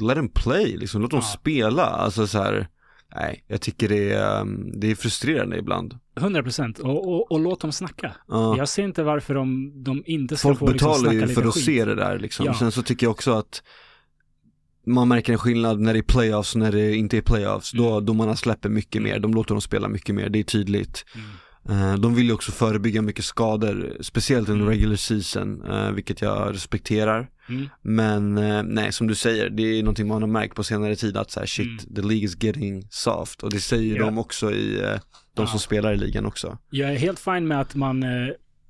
let them play, liksom, låt dem Ja. spela, alltså så här, nej, jag tycker det är, um, det är frustrerande ibland. 100 procent. Och, och, och låt dem snacka. Ja. Jag ser inte varför de, de inte ska Folk få liksom, betalar ju för att skit. se det där liksom. Ja. Sen så tycker jag också att man märker en skillnad när det är playoffs och när det inte är playoffs. Då Mm. domarna släpper mycket mer, de låter dem spela mycket mer, det är tydligt. Mm. Eh, De vill ju också förebygga mycket skador, speciellt under Mm. regular season, eh, vilket jag respekterar. Mm. Men eh, nej, som du säger, det är någonting man har märkt på senare tid att så här, shit, Mm. the league is getting soft. Och det säger Ja. de också i, de Ja. som spelar i ligan också. Jag är helt fine med att man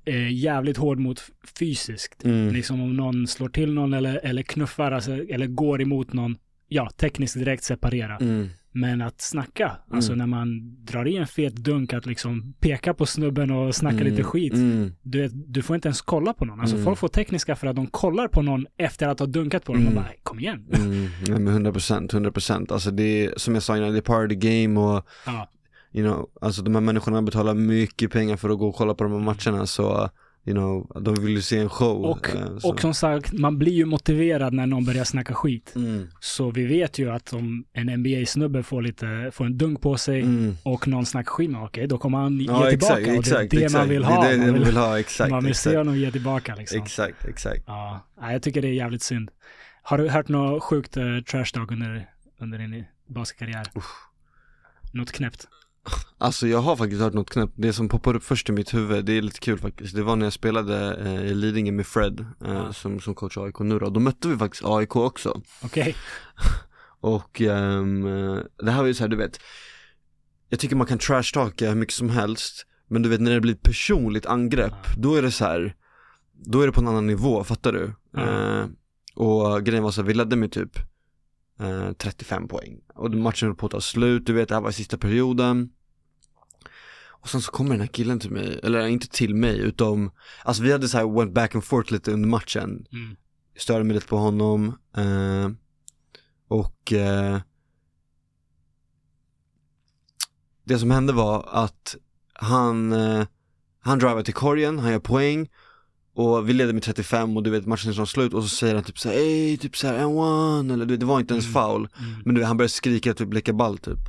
eh, jävligt hård mot fysiskt. Mm. Liksom om någon slår till någon eller, eller knuffar, alltså, eller går emot någon. Ja, tekniskt direkt separera. Mm. Men att snacka, alltså Mm. när man drar i en fet dunk, att liksom peka på snubben och snacka Mm. lite skit. Mm. Du, du får inte ens kolla på någon. Alltså Mm. folk får tekniska för att de kollar på någon efter att ha dunkat på dem och Mm. bara, kom igen. Mm, nej men 100 procent, 100 procent. Alltså det är, som jag sa innan, det är part of the game och Ja, you know, alltså de här människorna betalar mycket pengar för att gå och kolla på de här matcherna så, you know, de vill ju se en show. och, eh, och som sagt, man blir ju motiverad när någon börjar snacka skit. Mm, Så vi vet ju att om en NBA-snubbe får lite, får en dunk på sig mm. och någon snackar skit med okej, då kommer han ge Ja tillbaka. exakt, och det är det exakt. man vill ha. Det är det man vill, vill ha, exakt. man vill se exakt. honom ge tillbaka liksom. Exakt, exakt. Ja, jag tycker det är jävligt synd. Har du hört något sjukt uh, trash talk under, under din basketkarriär? Något knäppt? Alltså jag har faktiskt hört något knäppt, det som poppar upp först i mitt huvud, det är lite kul faktiskt. Det var när jag spelade eh, i Lidingö med Fred, eh, som, som coach AIK nu då. Då mötte vi faktiskt AIK också. Okej. Och ehm, eh, det här var ju så här, du vet Jag tycker man kan trashtalka hur mycket som helst Men du vet när det blir ett personligt angrepp Ja. Då är det så här Då är det på en annan nivå, fattar du? Ja. Eh, och grejen var så här, vi ledde med typ eh, 35 poäng. Och matchen höll på att ta slut, du vet det här var sista perioden. Och sen så kommer den här killen till mig, eller inte till mig utom Alltså vi hade så här went back and forth lite under matchen. Mm. störde mig lite på honom eh, och eh, det som hände var att han, eh, han drivade till korgen, han gör poäng och vi leder med 35 och du vet matchen är snart slut och så säger han typ såhär ey, typ såhär en one eller du vet, det var inte ens Mm. foul Mm. men du vet, han började skrika typ leka ball typ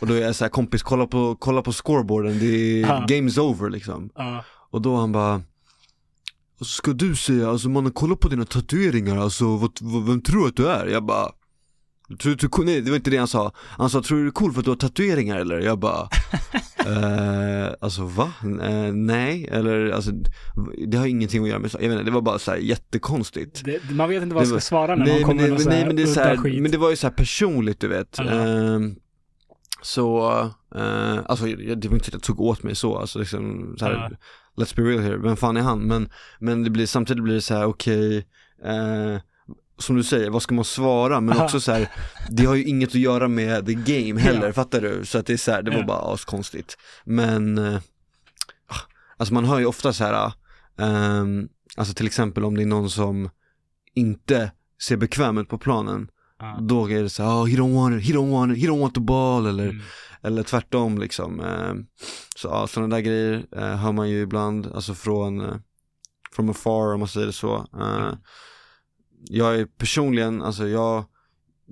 och då är jag såhär kompis kolla på, kolla på scoreboarden, det är game's over liksom Ja. och då han bara och så ska du säga, alltså mannen kolla på dina tatueringar, alltså vad, vad, vem tror du att du är? Jag bara tror du, nej det var inte det han sa, han sa tror du det är cool för att du har tatueringar eller? Jag bara eh, Alltså va? Eh, nej, eller alltså det har ingenting att göra med så, jag vet inte, det var bara så här jättekonstigt Det, man vet inte vad man ska svara när nej, man kommer det, med nej här men det är så udda här, skit. men det var ju så här personligt du vet. Ehm, Så, eh, alltså jag- det var inte så att jag tog åt mig så, alltså liksom så här, Ja. Let's be real here, vem fan är han? Men, men det blir, samtidigt blir det så här: okej eh, Som du säger, vad ska man svara? Men också så här, det har ju inget att göra med the game heller, Ja. fattar du? Så att det är så här, det var Ja. bara askonstigt Men eh, Alltså man hör ju ofta så här, ehm, alltså till exempel om det är någon som inte ser bekväm ut på planen Ja. Då är det så här, oh, he don't want it, he don't want it, he don't want the ball eller, Mm. eller tvärtom liksom eh, Så ja, sådana där grejer eh, hör man ju ibland, alltså från eh, From afar om man säger det så eh, Jag är personligen, alltså jag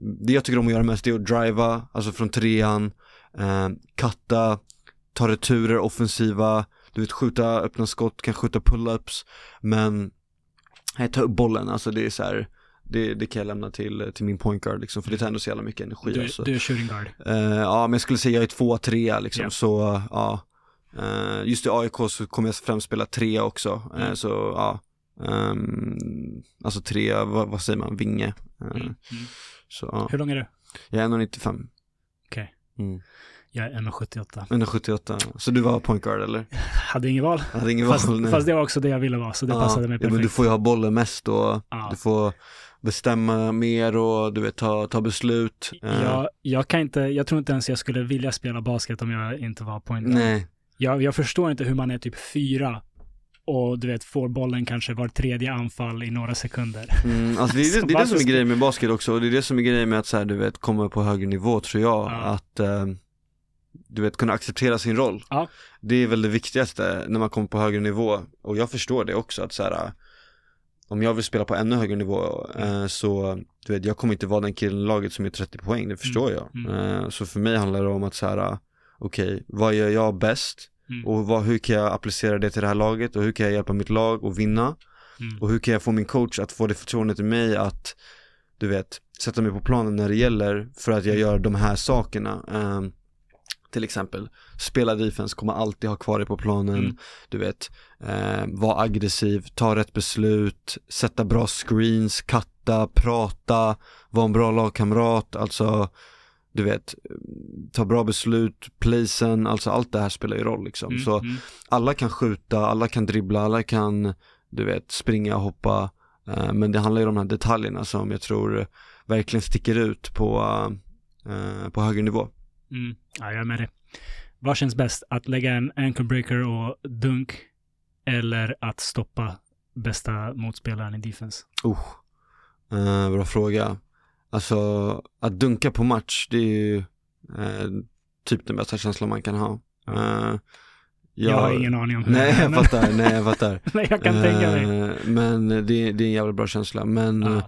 det jag tycker om att göra mest är att driva, alltså från trean, eh, katta, ta returer, offensiva, du vet skjuta öppna skott, kan skjuta pull-ups, men nej, ta upp bollen, alltså det är så här, det, det kan jag lämna till, till min point guard liksom, för det tar ändå så jävla mycket energi Du, alltså. du är shooting guard. Eh, ja, men jag skulle säga jag är två, trea liksom, Ja. så ja. Eh, just i AIK så kommer jag främst spela trea också, Eh, Mm. så ja. Ehm, alltså trea, vad, vad säger man, vinge. Eh, Mm. Så Hur lång är du? jag är 1,95. Okej. Mm. Jag är 1,78. 1,78. Så du var point guard eller? Hade ingen val. Jag hade ingen Fast, val, fast det var också det jag ville vara, så det Ja, passade mig ja, men perfekt. du får ju ha bollen mest och Ja. du får bestämma mer och du vet ta, ta beslut. Eh, Jag, jag kan inte, jag tror inte ens jag skulle vilja spela basket om jag inte var point guard. Nej, Jag, jag förstår inte hur man är typ fyra och du vet får bollen kanske var tredje anfall i några sekunder. Mm, alltså det är, det, det, är det som är grejen med basket också och det är det som är grejen med att så här, du vet komma på högre nivå tror jag. Ja. Att eh, du vet kunna acceptera sin roll. Ja. Det är väl det viktigaste när man kommer på högre nivå och jag förstår det också att så här om jag vill spela på ännu högre nivå eh, så du vet jag kommer inte vara den killen i laget som är 30 poäng, det förstår jag. Mm. Eh, så för mig handlar det om att så här okej, vad gör jag bäst? Mm. Och vad, hur kan jag applicera det till det här laget och hur kan jag hjälpa mitt lag att vinna? Mm. Och hur kan jag få min coach att få det förtroendet i mig att, du vet, sätta mig på planen när det gäller för att jag gör de här sakerna. Ehm, till exempel, spela defense, kommer alltid ha kvar dig på planen, Mm. du vet, eh, vara aggressiv, ta rätt beslut, sätta bra screens, katta, prata, vara en bra lagkamrat, alltså du vet, ta bra beslut, placen, alltså allt det här spelar ju roll liksom. Mm. Så Mm. alla kan skjuta, alla kan dribbla, alla kan, du vet, springa, hoppa. Eh, men det handlar ju om de här detaljerna som jag tror verkligen sticker ut på, eh, på högre nivå. Mm. Ja, jag är med det. Vad känns bäst? Att lägga en ankle breaker och dunk eller att stoppa bästa motspelaren i defense? Oh, eh, bra fråga. Alltså, att dunka på match, det är ju eh, typ den bästa känslan man kan ha. Eh, Jag, har ingen aning om hur Nej, jag fattar, nej jag fattar. Nej, jag kan tänka mig. Eh, Men det, det är en jävligt bra känsla. Men eh,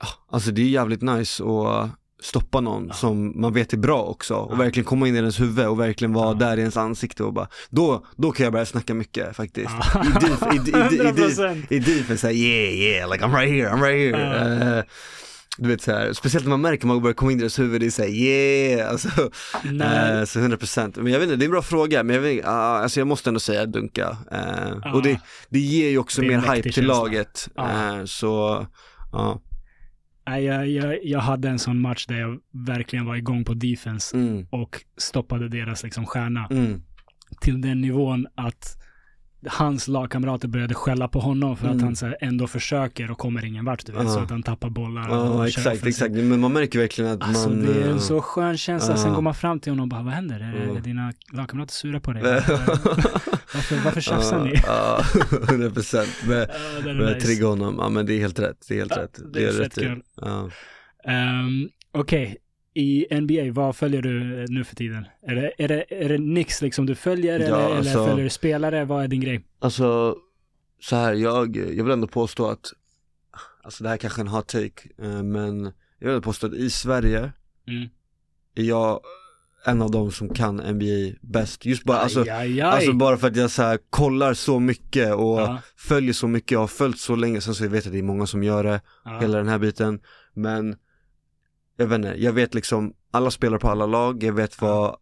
Ja. Alltså det är jävligt nice att stoppa någon Ja. som man vet är bra också och Ja. verkligen komma in i ens huvud och verkligen vara Ja. där i ens ansikte och bara Då, då kan jag börja snacka mycket faktiskt Ja. I, def, i, i, i, i, def, 100%. i defense såhär yeah yeah like I'm right here, I'm right here Ja. Eh, Du vet såhär, speciellt när man märker man börjar komma in i deras huvud, det är såhär yeah, alltså Nej. Eh, så 100% Men jag vet inte, det är en bra fråga, men jag, vet, uh, alltså jag måste ändå säga dunka. Eh, Ja. Och det, det ger ju också mer hype till känsla. laget. Ja. Eh, så, ja. Nej, jag, jag, jag hade en sån match där jag verkligen var igång på defense Mm, och stoppade deras liksom stjärna mm, till den nivån att hans lagkamrater började skälla på honom för att Mm. han så här, ändå försöker och kommer ingen vart, du vet, Ja. så att han tappar bollar ja kör exakt, offensivt. exakt. Men man märker verkligen att Alltså man... det är eh, en så skön känsla, sen Ja. går man fram till honom och bara, vad händer? Är, är dina lagkamrater sura på dig? Varför, varför tjafsar ni? Ja, 100% Men, Ja, det är börja nice. trigga honom, ja men det är helt rätt, det är helt rätt. det är gör fett rätt kul. Ehm, Okej, i NBA, vad följer du nu för tiden? Är det, är det, är det Knicks liksom du följer Ja, eller, eller alltså- följer du spelare? Vad är din grej? Alltså, så här, jag, jag vill ändå påstå att, alltså det här kanske är en hot take, eh, men jag vill påstå att i Sverige Mm. är jag en av de som kan NBA bäst. Just bara, alltså, aj, aj, aj. alltså bara för att jag så här, kollar så mycket och Ja. följer så mycket, jag har följt så länge, sen så jag vet jag att det är många som gör det, ja. hela den här biten, men jag vet inte, jag vet liksom, alla spelar på alla lag, jag vet vad,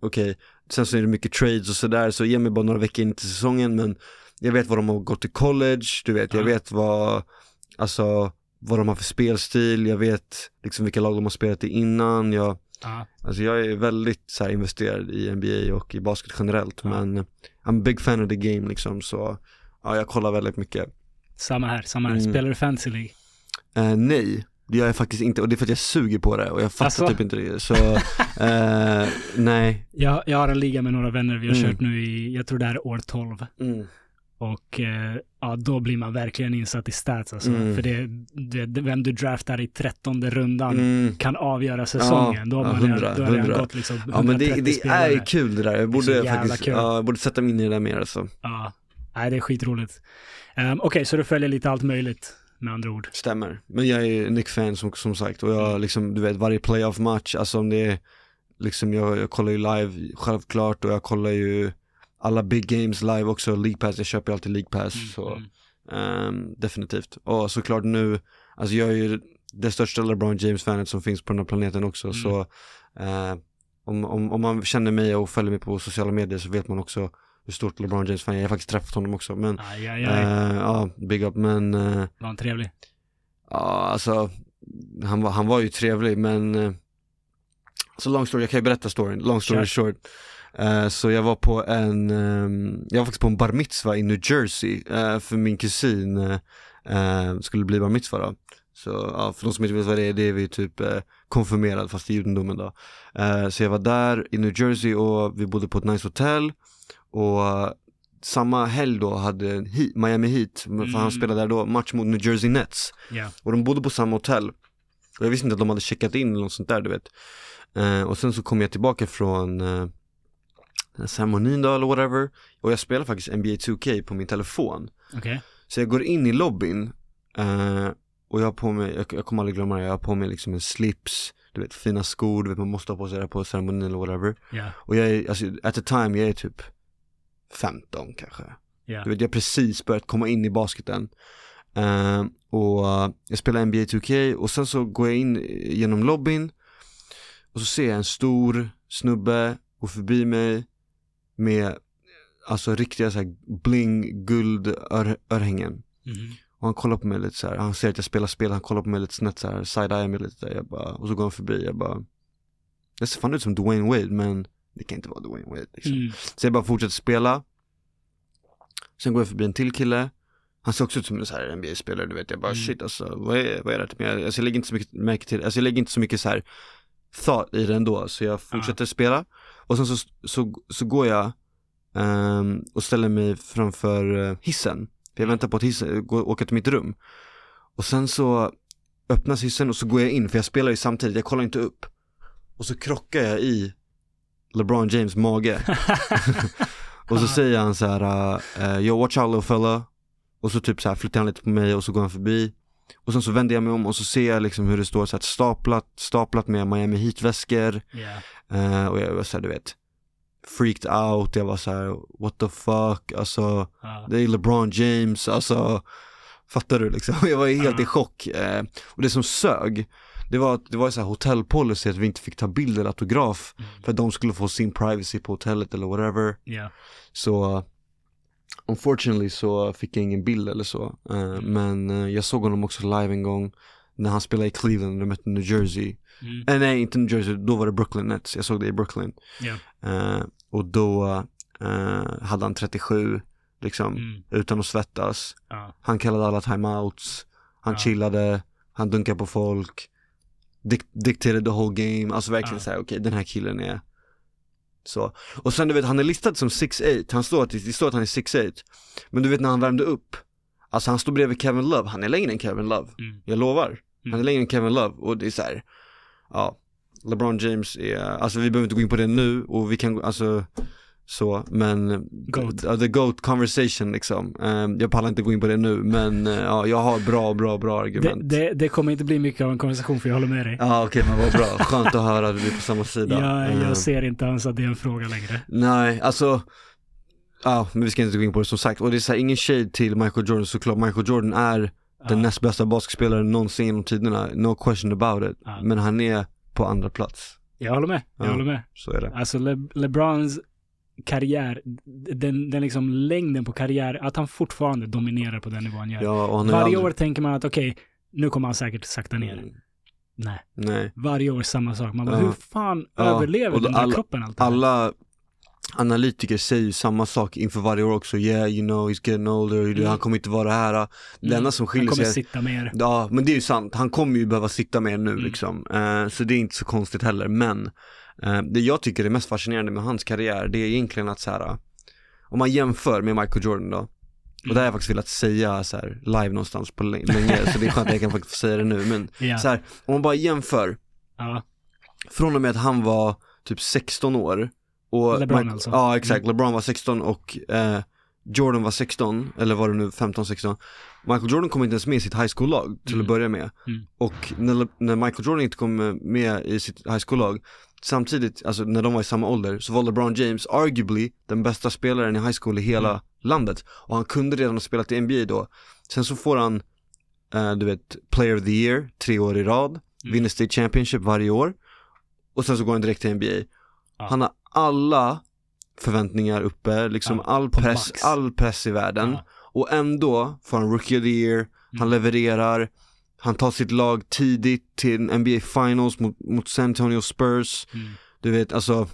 okej, sen så är det mycket trades och sådär, så ge mig bara några veckor in till säsongen, men jag vet vad de har gått till college, du vet, jag Ja. vet vad, alltså, vad de har för spelstil, jag vet liksom vilka lag de har spelat i innan, jag, ja. alltså jag är väldigt så här, investerad i NBA och i basket generellt, Ja. men I'm a big fan of the game liksom, så ja, jag kollar väldigt mycket. Samma här, samma här. Mm. Spelar du fantasy League? Eh, nej, det gör jag faktiskt inte och det är för att jag suger på det och jag fattar Asså? typ inte det. Så, eh, nej. Jag, jag har en liga med några vänner, vi har Mm. kört nu i, jag tror det här är år 12. Mm. Och eh, ja, då blir man verkligen insatt i stats alltså. Mm. För det, det, vem du draftar i trettonde rundan Mm. kan avgöra säsongen. då har ja, man hundra, då har hundra. gått liksom Ja men det, 130 det är kul det där, jag borde faktiskt, ja, jag borde sätta mig in i det där mer alltså. Ja, nej det är skitroligt. Um, Okej, så du följer lite allt möjligt. Med andra ord. Stämmer. Men jag är Nick-fan som, som sagt och jag liksom, du vet varje playoff-match, alltså om det är liksom jag, jag kollar ju live självklart och jag kollar ju alla big games live också, League Pass, jag köper ju alltid League Pass Mm, så mm. ehm, definitivt. Och såklart nu, alltså jag är ju det största LeBron James-fanet som finns på den här planeten också Mm. så eh, om, om, om man känner mig och följer mig på sociala medier så vet man också hur stort LeBron James-fan jag är. Jag har faktiskt träffat honom också men Aj, aj, aj. ja, big up men eh, Var han trevlig? Ja, alltså han var, han var ju trevlig men eh, Så long story, jag kan ju berätta storyn, long story Kör. short Eh, Så jag var på en, ehm, jag var faktiskt på en bar mitzva i New Jersey eh, för min kusin eh, skulle bli bar mitzva då Så ja, för de som inte vet vad det är, det är vi typ eh, konfirmerad fast i judendomen då Eh, Så jag var där i New Jersey och vi bodde på ett nice hotell och samma helg då hade Miami Heat, för Mm. han spelade där då, match mot New Jersey Nets Ja. och de bodde på samma hotell. Och jag visste inte att de hade checkat in eller något sånt där du vet. Eh, och sen så kom jag tillbaka från eh, ceremonin då eller whatever. Och jag spelar faktiskt NBA 2K på min telefon. Okej. Så jag går in i lobbyn eh, och jag har på mig, jag, jag kommer aldrig glömma det, jag har på mig liksom en slips, du vet fina skor, du vet man måste ha på sig det på ceremonin eller whatever. Ja. Och jag är, alltså at the time, jag är typ 15 kanske. Ja. Du vet, jag har precis börjat komma in i basketen. Eh, och jag spelar NBA 2K och sen så går jag in genom lobbyn och så ser jag en stor snubbe gå förbi mig med alltså riktiga så här bling guld ör, örhängen. Mhm. Och han kollar på mig lite så här, han ser att jag spelar spel, han kollar på mig lite snett så här, side-eye mig lite jag bara, och så går han förbi, jag bara Det ser fan ut som Dwayne Wade men det kan inte vara Dwayne Wade liksom. Mm. Så jag bara fortsätter spela. Sen går jag förbi en till kille. Han ser också ut som en så här NBA-spelare, du vet. Jag bara Mm. shit alltså, vad är, vad är det här? Men jag, alltså, jag lägger inte så mycket märke till Alltså jag lägger inte så mycket så här thought i det ändå. Så jag fortsätter spela. Och sen så, så, så går jag ehm, och ställer mig framför eh, hissen. För jag väntar på att hissen, gå, åka till mitt rum. Och sen så öppnas hissen och så går jag in För jag spelar ju samtidigt, jag kollar inte upp. Och så krockar jag i LeBron James mage. Och så säger han så här, uh, yo watch out little fella. Och så typ så här flyttar han lite på mig och så går han förbi. Och sen så vänder jag mig om och så ser jag liksom hur det står så här staplat, staplat med Miami Heat-väskor. Ja. Eh, Och jag var så här, du vet Freaked out, jag var så här, what the fuck, alltså Ja. det är LeBron James, alltså Fattar du liksom? Jag var helt Ja. i chock eh, Och det som sög Det var att det var så här hotellpolicy att vi inte fick ta bild eller autograf Mm. För att de skulle få sin privacy på hotellet eller whatever Ja. så unfortunately så fick jag ingen bild eller så. Eh, men eh, jag såg honom också live en gång när han spelade i Cleveland de mötte New Jersey. Mm. Eh, nej, inte New Jersey, då var det Brooklyn Nets. Jag såg det i Brooklyn. Eh, och då hade han 37, liksom, Mm. utan att svettas. Ja. Han kallade alla timeouts, han Ja. chillade, han dunkade på folk, dic- dictated the whole game, alltså verkligen Ja. såhär, okej den här killen är så. Och sen du vet, han är listad som 6'8, han står det står att han är 6'8, men du vet när han värmde upp, alltså han står bredvid Kevin Love, han är längre än Kevin Love, Mm. jag lovar. Han är Mm. längre än Kevin Love och det är så här. ja, LeBron James är, alltså vi behöver inte gå in på det nu och vi kan, alltså så, men Goat. Ja, the GOAT conversation liksom. Ehm, jag pallar inte gå in på det nu, men eh, ja, jag har bra, bra, bra Det, argument. det, det kommer inte bli mycket av en konversation för jag håller med dig. Ja okej men vad bra, skönt att höra att vi är på samma sida. Jag, Ehm, jag ser inte ens att det är en fråga längre. Nej, alltså Ja, men vi ska inte gå in på det som sagt. Och det är så här, ingen shade till Michael Jordan såklart. Michael Jordan är den Ja. näst bästa basketspelaren någonsin genom tiderna. No question about it. Ja. Men han är på andra plats. Jag håller med. Jag Ja. håller med. Så är det. Alltså Le, LeBrons karriär, den, den liksom längden på karriär, att han fortfarande dominerar på den nivån han gör. Ja, han Varje aldrig- år tänker man att okej, nu kommer han säkert sakta ner. Mm, Nej, Nej. varje år samma sak. Man bara, Ja. hur fan Ja, överlever och den där alla- kroppen allt här? Alla analytiker säger ju samma sak inför varje år också. Yeah, you know, he's getting older. Mm. Han kommer inte vara här. Det Mm. enda som Han skiljer kommer sig sitta mer. Ja, men det är ju sant. Han kommer ju behöva sitta mer nu Mm. liksom. Eh, så det är inte så konstigt heller. Men det jag tycker är mest fascinerande med hans karriär, det är egentligen att så här, om man jämför med Michael Jordan då, och det har jag faktiskt velat säga så här live någonstans på lä- länge, så det är skönt att jag kan faktiskt säga det nu. Men Ja. så här, om man bara jämför, ja. från och med att han var typ 16 år och LeBron Mike- alltså. Ja exakt, LeBron var 16 och eh, Jordan var 16, eller var det nu 15-16 Michael Jordan kom inte ens med i sitt high school-lag till Mm. att börja med Mm. Och när, när Michael Jordan inte kom med i sitt high school-lag Samtidigt, alltså när de var i samma ålder, så var LeBron James arguably den bästa spelaren i high school i hela Mm. landet Och han kunde redan ha spelat i NBA då Sen så får han, eh, du vet, player of the year, tre år i rad Mm. Vinner state championship varje år Och sen så går han direkt till NBA Ja. Han har alla förväntningar uppe, liksom Ja, all press, max. all press i värden Ja. Och ändå får han rookie of the year, han Mm. levererar Han tar sitt lag tidigt till NBA finals mot, mot San Antonio Spurs. Mm. Du vet, alltså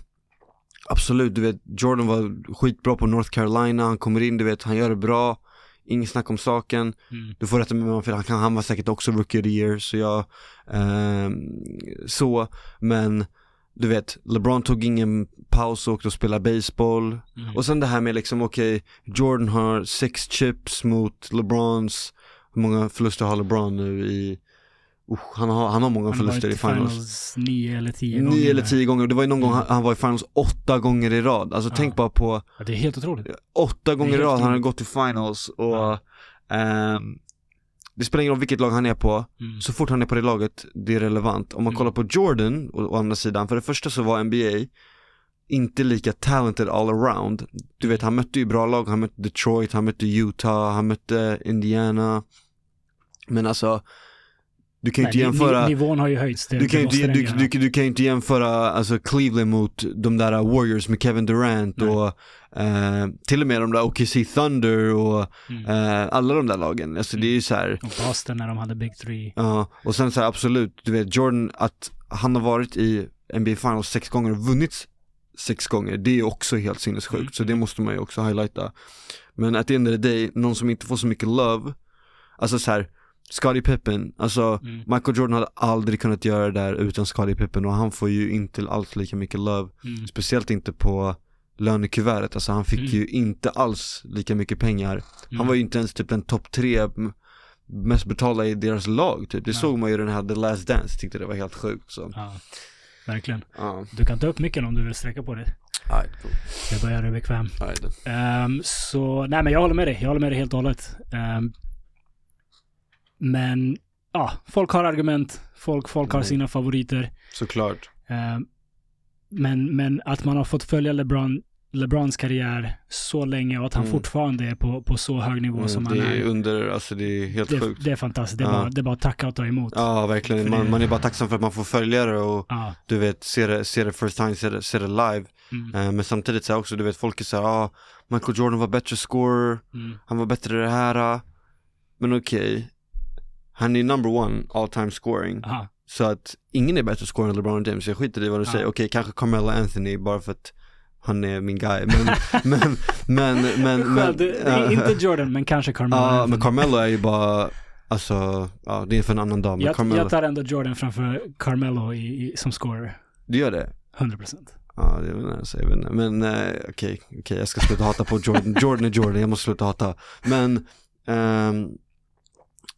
Absolut, du vet, Jordan var skitbra på North Carolina, han kommer in, du vet, han gör det bra. Inget snack om saken. Mm. du får rätta mig om jag han, kan, han var säkert också rookie of the year så jag, ehm, så, men du vet, LeBron tog ingen paus och åkte och spelade baseball. Mm. och sen det här med liksom, okej, Jordan har sex chips mot LeBrons, hur många förluster har LeBron nu i, uh, han, har, han har många Han förluster i finals. finals nio eller tio gånger. Nio eller tio gånger, det var ju någon gång han, han var i finals åtta gånger i rad, alltså Ja. tänk bara på Ja, det är helt otroligt. åtta gånger i rad han har gått till finals och Ja. ehm, det spelar ingen roll vilket lag han är på, Mm. så fort han är på det laget, det är relevant. Om man Mm. kollar på Jordan, å, å andra sidan, för det första så var NBA inte lika talented all around. Du vet, han mötte ju bra lag, han mötte Detroit, han mötte Utah, han mötte Indiana. Men alltså, du kan ju inte jämföra ni- Nivån har ju höjts. Det, du kan, ju inte, du, du, du kan inte jämföra alltså Cleveland mot de där Warriors med Kevin Durant Nej. och eh, till och med de där OKC Thunder och Mm. eh, alla de där lagen. Alltså det är ju så här, Och Boston när de hade Big Three. ja, och sen så här, absolut, du vet Jordan, att han har varit i NBA Finals sex gånger och vunnit sex gånger, det är också helt sinnessjukt, Mm. så det måste man ju också highlighta. Men at the end of the day, någon som inte får så mycket love, alltså så här, Scottie Pippen, alltså Mm. Michael Jordan hade aldrig kunnat göra det där utan Scottie Pippen och han får ju inte alls lika mycket love, Mm. speciellt inte på lönekuvertet, alltså han fick Mm. ju inte alls lika mycket pengar. Han Mm. var ju inte ens typ den topp tre mest betalda i deras lag typ. Det Nej. såg man ju i den här The Last Dance, tyckte det var helt sjukt så. Ja, verkligen. Ja, Du kan ta upp mycket om du vill sträcka på nej, cool. Jag börjar bli bekväm. nej, det- Ehm, så, nej men jag håller med dig. Jag håller med dig helt och hållet. Ehm, men, ja, folk har argument. Folk, folk har Mm. sina favoriter. såklart. Ehm, men, men att man har fått följa LeBron, LeBrons karriär så länge och att han Mm. fortfarande är på, på så hög nivå Mm, som det han är är. under, alltså det är helt Det, sjukt. det är fantastiskt. Det är, Ja. bara, det är bara att tacka och ta emot. Ja, verkligen. Man, det- man är bara tacksam för att man får följa det och Ja, du vet, se det, se det first time, se det, se det live. mm, Eh, men samtidigt så här också, du vet, folk är såhär, ah, Michael Jordan var bättre scorer, mm, han var bättre i det här. Men okej, han är number one all time scoring. aha. Så att ingen är bättre scorer än LeBron James, jag skiter i vad du säger. Okej, kanske Carmelo Anthony bara för att han är min guy. Men, men, men, men, men, är inte Jordan, men kanske Carmelo. Ja, Anthony. men Carmelo är ju bara, alltså, ja det är för en annan dag. Jag, Carmelo, jag tar ändå Jordan framför Carmelo i, i, som scorer. du gör det? 100%. Ja, det inte, alltså, jag vet inte. Men eh, okej, okej, jag ska sluta hata på Jordan. Jordan är Jordan, jag måste sluta hata. Men, ehm,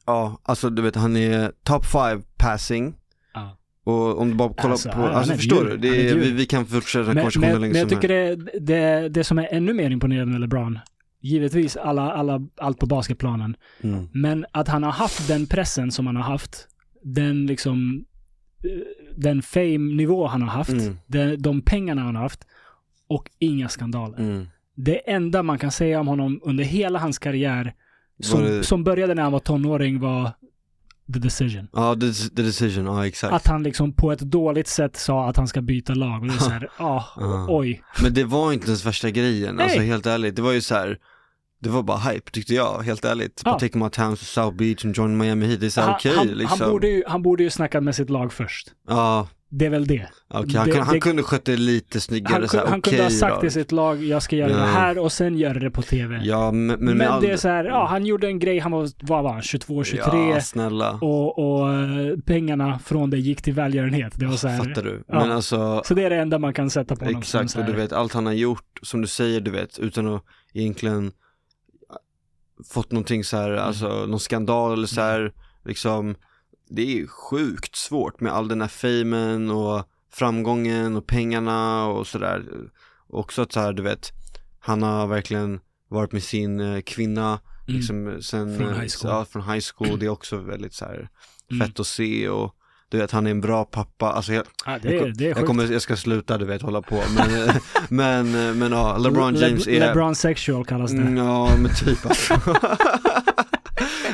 ja, alltså du vet, han är top five passing. Ja. Och om du bara kollar Alltså, på, alltså förstår djur. du? Är är, vi, vi kan fortsätta den här Men, konversationen men, länge men jag tycker det, det, det som är ännu mer imponerande med LeBron, givetvis alla, alla, allt på basketplanen, Mm. men att han har haft den pressen som han har haft, den liksom, eh, den fame-nivå han har haft, Mm. de, de pengarna han har haft och inga skandaler. Mm. Det enda man kan säga om honom under hela hans karriär, som, det- som började när han var tonåring, var the decision. Ja, the, the decision, ja exakt. Att han liksom på ett dåligt sätt sa att han ska byta lag. Och det är så här, ah, Ja. oj. Men det var inte ens värsta grejen, alltså Nej. helt ärligt. Det var ju så här. Det var bara hype tyckte jag, helt ärligt. Ja. Take My Towns South Beach och Join Miami Heat, det är så okej han, liksom. han, borde ju, han borde ju snackat med sitt lag först. Ja, Det är väl det. okej. Han, Det- kunde, han det- kunde skött det lite snyggare Han, så här, han kunde ha sagt då. till sitt lag, jag ska göra Ja. det här och sen göra det på tv. Ja, men, men, Men, all... det är så här, ja han gjorde en grej, han var, vad var han, 22, 23 Ja, snälla. och, och eh, pengarna från det gick till välgörenhet. Det var så här, Fattar du? ja. Men alltså, Så det är det enda man kan sätta på honom. exakt, och du vet allt han har gjort, som du säger, du vet, utan att egentligen fått någonting så här, alltså någon skandal eller så här, liksom, det är sjukt svårt med all den här famen och framgången och pengarna och sådär. Också att så här, du vet, han har verkligen varit med sin eh, kvinna, Mm. liksom sen, Från eh, high school. Ja, från high school, det är också väldigt så här Mm. fett att se och du vet han är en bra pappa, alltså jag, Ja, det, är, det är jag, kommer, jag ska sluta du vet hålla på men, eh, men, eh, men ja, LeBron Le- James är LeBron sexual kallas det. Mm, Ja men typ alltså.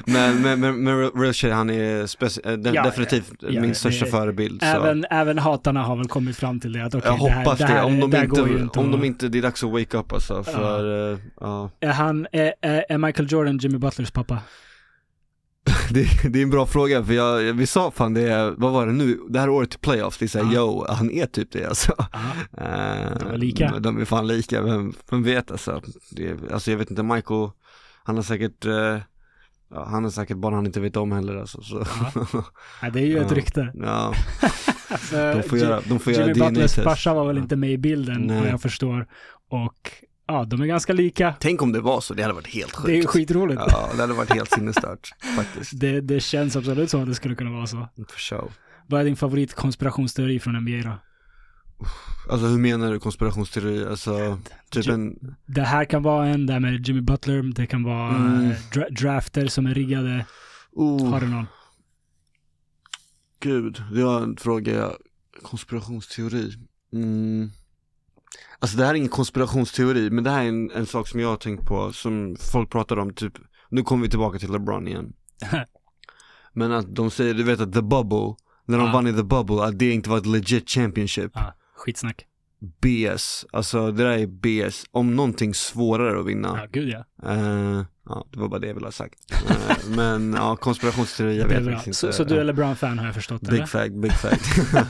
men, men, men, men shit, han är speci- eh, den, Ja, definitivt ja, min största förebild så. Även, även hatarna har väl kommit fram till det att okej, jag det här, hoppas det, här, om, de det inte, inte om de inte, det är dags att wake up alltså för, eh, ja. Är, han, är, är är Michael Jordan Jimmy Butlers pappa? Det, det är en bra fråga för jag, vi sa fan det, vad var det nu, det här året till playoffs, det är såhär Ja. yo, han är typ det alltså. Eh, De är lika. De är fan lika, vem, vem vet alltså. Det, alltså jag vet inte, Michael, han har säkert, eh, ja, han har säkert bara han inte vet om heller alltså. Så. Ja, det är ju ett Ja. rykte. ja, Alltså, de får göra, de får Jimmy Butlers farsa var väl inte med i bilden Nej. vad jag förstår. Och ja, de är ganska lika. Tänk om det var så, det hade varit helt sjukt. Det är skitroligt. Ja, det hade varit helt sinnesstört faktiskt. Det, det känns absolut som att det skulle kunna vara så. För show. Vad är din favoritkonspirationsteori från NBA då? Alltså hur menar du konspirationsteori? Alltså, typ en, Det här kan vara en där med Jimmy Butler, det kan vara Mm. eh, dra- drafter som är riggade. oh, Har du någon? gud, det var en fråga, konspirationsteori. Mm. Alltså det här är ingen konspirationsteori, men det här är en, en sak som jag har tänkt på, som folk pratar om, typ, nu kommer vi tillbaka till LeBron igen. Men att de säger, du vet att the bubble, när de Ja. vann i the bubble, att det inte var ett legit championship. Ja, skitsnack. BS, alltså det där är BS. Om någonting svårare att vinna. Ja, gud ja. Eh, ja, det var bara det jag ville ha sagt. Eh, men ja, konspirationsteori, jag vet faktiskt Så, inte. så du är. LeBron-fan har jag förstått eller? Big fact, big fact.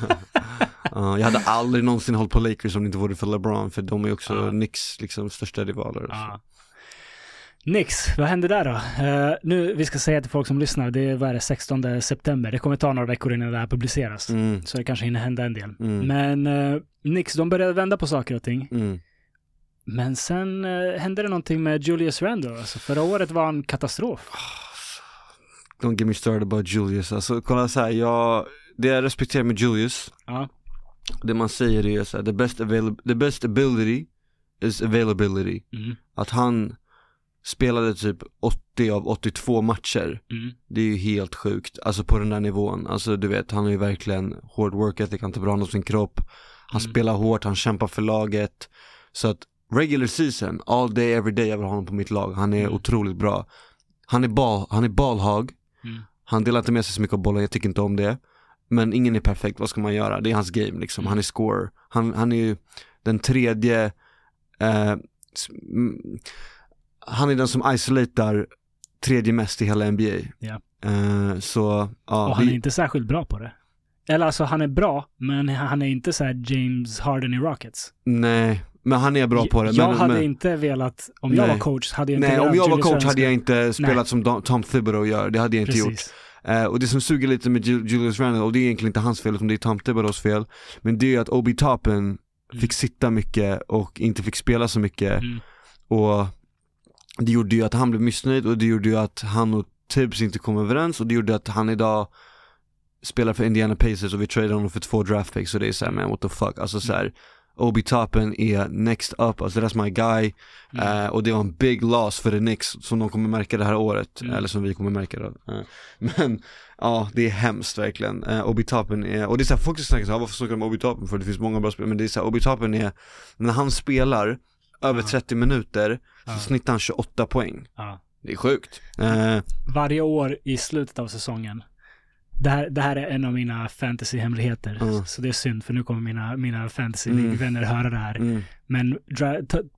Ja, jag hade aldrig någonsin hållit på Lakers om det inte vore för LeBron, för de är också. Knicks liksom största rivaler. Nix, vad händer där då? Eh, nu, vi ska säga till folk som lyssnar, det är, vad är det, 16 september. Det kommer ta några veckor innan det här publiceras. Mm, Så det kanske hinner hända en del. Mm. Men uh, Nix, de började vända på saker och ting. mm. Men sen uh, hände det någonting med Julius Randle. Alltså, förra året var en katastrof. Don't get me started about Julius. Alltså kolla så här, jag, det jag respekterar med Julius, Ja, det man säger är så här, the best, avail- the best ability is availability. mm, Att han spelade typ 80 av 82 matcher mm, Det är ju helt sjukt, alltså på den där nivån. Alltså du vet, han har ju verkligen hård work ethic, han tar bra hand om sin kropp. Han Mm. spelar hårt, han kämpar för laget. Så att regular season, all day, every day, jag vill ha honom på mitt lag. Han är Mm. otroligt bra. Han är ball, han är ballhag. mm. Han delar inte med sig så mycket av bollen, jag tycker inte om det. Men ingen är perfekt, vad ska man göra? Det är hans game liksom, Mm. han är scorer. Han, han är ju den tredje, eh, han är den som isolatar tredje mest i hela NBA. Eh, så, ja. Och han är det- inte särskilt bra på det. Eller alltså, han är bra, men han är inte så här James Harden i Rockets. Nej, men han är bra på det. Jag men, hade men, inte velat, om jag Nej. var coach, hade jag inte Nej, om jag var coach Randle hade jag inte spelat som Dom- Tom Thibodeau gör, det hade jag inte gjort. Precis. Eh, och det som suger lite med Ju- Julius Randle, och det är egentligen inte hans fel utan det är Tom Thibodeaus fel, men det är att Obi Toppin fick sitta mycket och inte fick spela så mycket Mm. och det gjorde ju att han blev missnöjd och det gjorde ju att han och Tibbs inte kom överens och det gjorde att han idag spelar för Indiana Pacers och vi tradade honom för två draft picks och det är såhär man what the fuck, alltså såhär Obi Toppin är next up, alltså that's my guy Mm. Eh, och det var en big loss för the Knicks som de kommer märka det här året, Mm. eller som vi kommer märka då. Eh, men ja, det är hemskt verkligen. Uh, Obi Toppin är, och det är såhär, folk snackar såhär, varför snackar de om Obi Toppin för? Det finns många bra spelare, men det är såhär, Obi Toppin är, när han spelar över Ja. 30 minuter så snittar han 28 poäng. Det är sjukt. Eh, Varje år i slutet av säsongen. Det här, det här är en av mina fantasy-hemligheter. Mm. Så det är synd, för nu kommer mina, mina Mm. fantasy-vänner höra det här. mm, Men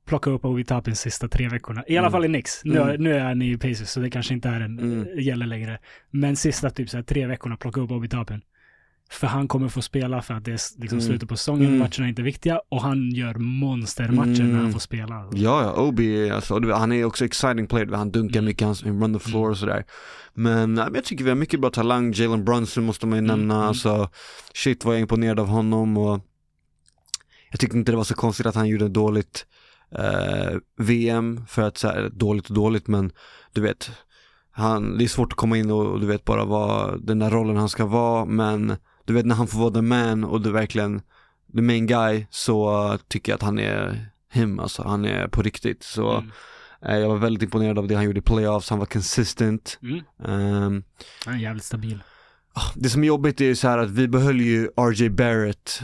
plocka upp Obi Toppins sista tre veckorna. I alla Mm. fall i Knicks. Nu, Mm. nu är han i Pacers, så det kanske inte är en, Mm. gäller längre. Men sista typ så här, tre veckorna plocka upp Obi Toppin. För han kommer få spela för att det är liksom Mm. slutet på säsongen, Mm. matcherna är inte viktiga och han gör monstermatcher när Mm. han får spela. ja, ja, Obi, är- alltså, han är också exciting player, han dunkar Mm. mycket, han run the floor och sådär. Men, jag tycker vi har mycket bra talang, Jalen Brunson måste man ju Mm, nämna, mm. alltså shit vad jag är imponerad av honom och jag tyckte inte det var så konstigt att han gjorde dåligt eh, VM för att så här, dåligt och dåligt men du vet han, det är svårt att komma in och du vet bara vad den där rollen han ska vara men du vet när han får vara the man och du verkligen the main guy så tycker jag att han är him alltså, han är på riktigt så Mm. Eh, jag var väldigt imponerad av det han gjorde i playoffs, han var consistent. Mm. Ehm, Han är jävligt stabil. det som är jobbigt är ju så här att vi behöll ju RJ Barrett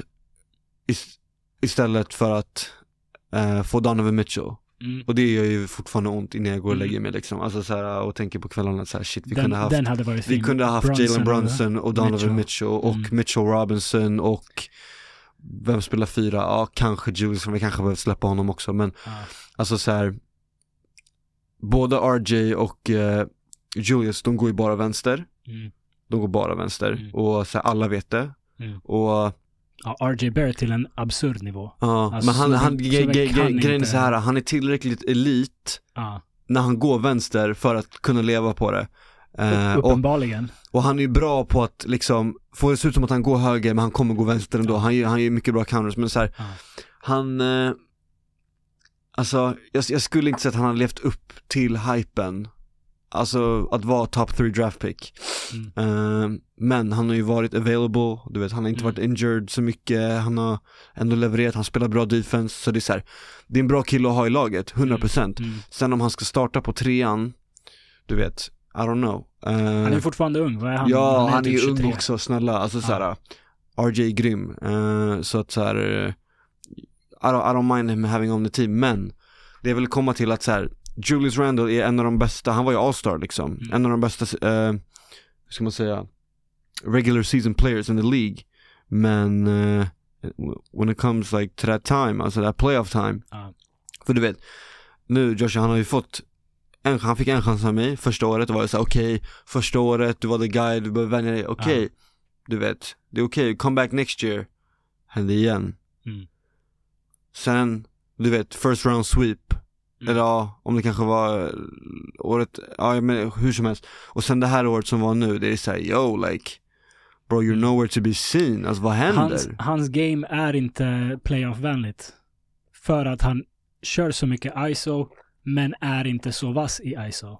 is- istället för att eh, få Donovan Mitchell. Mm. Och det gör ju fortfarande ont innan jag går och Mm. lägger mig liksom. Alltså så här, och tänker på kvällarna så här, shit vi Den, kunde haft fin. Vi kunde ha haft Brunson Jalen Brunson och Donovan Mitchell, Mitchell. och Mm. Mitchell Robinson och vem spelar fyra? Ja, kanske Julius, vi kanske behöver släppa honom också men Ja. alltså så här. Både RJ och eh, Julius, de går ju bara vänster. Mm. De går bara vänster Mm. och så här, alla vet det. Mm. Och Ja, RJ Barrett till en absurd nivå. ja, Alltså, men han, han, grejen är så här, han är tillräckligt elit Ja, när han går vänster för att kunna leva på det. Och, uppenbarligen. och han är ju bra på att liksom, få det se ut som att han går höger men han kommer gå vänster ändå. Han, gör- han gör mycket bra counters men så här, Ja. han, eh, alltså jag, jag skulle inte säga att han har levt upp till hypen. Alltså att vara top 3 draft pick. Mm. Eh, men han har ju varit available, du vet han har inte Mm. varit injured så mycket, han har ändå levererat, han spelar bra defense, så det är så här, det är en bra kille att ha i laget, 100%. Mm. Sen om han ska starta på trean, du vet, I don't know. Eh, Han är fortfarande ung, vad är han? ja, han är typ ju ung 23. också, snälla, alltså Ja. såhär, RJ är grym, Eh, så att såhär, I, don't, I don't mind him having on the team, men det vill komma till att såhär, Julius Randle är en av de bästa, han var ju all-star liksom, Mm. en av de bästa, eh, hur ska man säga, regular season players in the League, men eh, when it comes like to that time, alltså that playoff time, Ja. för du vet, nu Joshua han har ju fått en, han fick en chans av mig första året, det var så här, okej, första året, du var the guy, du behöver vänja dig, okej, du vet, det är okej, come back next year, hände igen. Mm. Sen, du vet, first round sweep, Mm. eller ja, om det kanske var eh, året, ja men hur som helst. Och sen det här året som var nu, det är såhär, yo like, bro you're nowhere to be seen, alltså vad händer? Hans, hans game är inte playoff-vänligt. För att han kör så mycket ISO, men är inte så vass i ISO.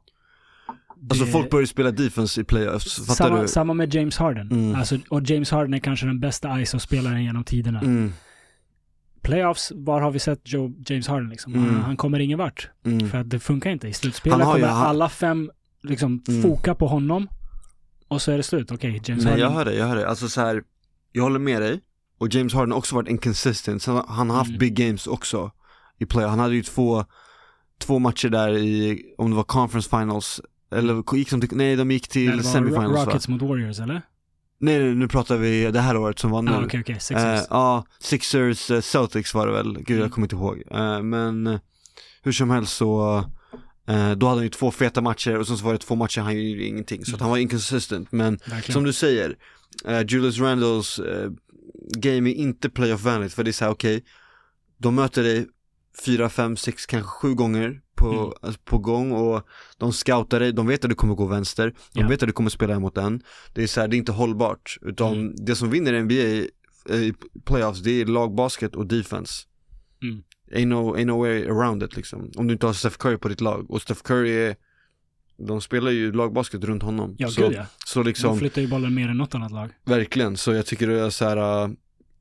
alltså Det- folk börjar spela defense i playoffs, fattar samma, du? samma med James Harden. Mm. Alltså, och James Harden är kanske den bästa ISO-spelaren genom tiderna. Mm, Playoffs, var har vi sett Joe, James Harden liksom? Mm. Han, han kommer ingen vart. mm. För att det funkar inte. I slutspelet har ju- kommer han- alla fem liksom Mm. foka på honom. Och så är det slut. Okej, James Nej Harden. jag hör det, jag hör det. Alltså så här, jag håller med dig. Och James Harden har också varit inconsistent. Han har haft Mm. big games också i play. Han hade ju två, två matcher där i, om det var conference finals, eller gick de till, nej de gick det till var semifinals Ro- va? Rockets mot Warriors, eller? Nej, nej nu pratar vi det här året som var nu. Ah, okej, okej. Eh, Sixers. Ja, Sixers, eh, Celtics var det väl, gud Mm. jag kommer inte ihåg. Eh, men eh, hur som helst så, eh, då hade han ju två feta matcher och sen så var det två matcher han gjorde ingenting. Så att Mm. han var inconsistent. Men Verkligen. som du säger, eh, Julius Randles eh, game är inte playoff-vänligt för det är såhär okej, de möter dig fyra, fem, sex, kanske sju gånger på, Mm. alltså, på gång och de scoutar dig, de vet att du kommer gå vänster, de Ja. vet att du kommer spela emot den. Det är så här, det är inte hållbart, utan Mm. det som vinner NBA i, i playoffs, det är lagbasket och defense. Mm. Ain't, no, ain't no way around it liksom. Om du inte har Steph Curry på ditt lag, och Steph Curry är de spelar ju lagbasket runt honom. Ja, så, gud ja. så De liksom, flyttar ju bollen mer än något annat lag. Verkligen, så jag tycker det är så här. äh,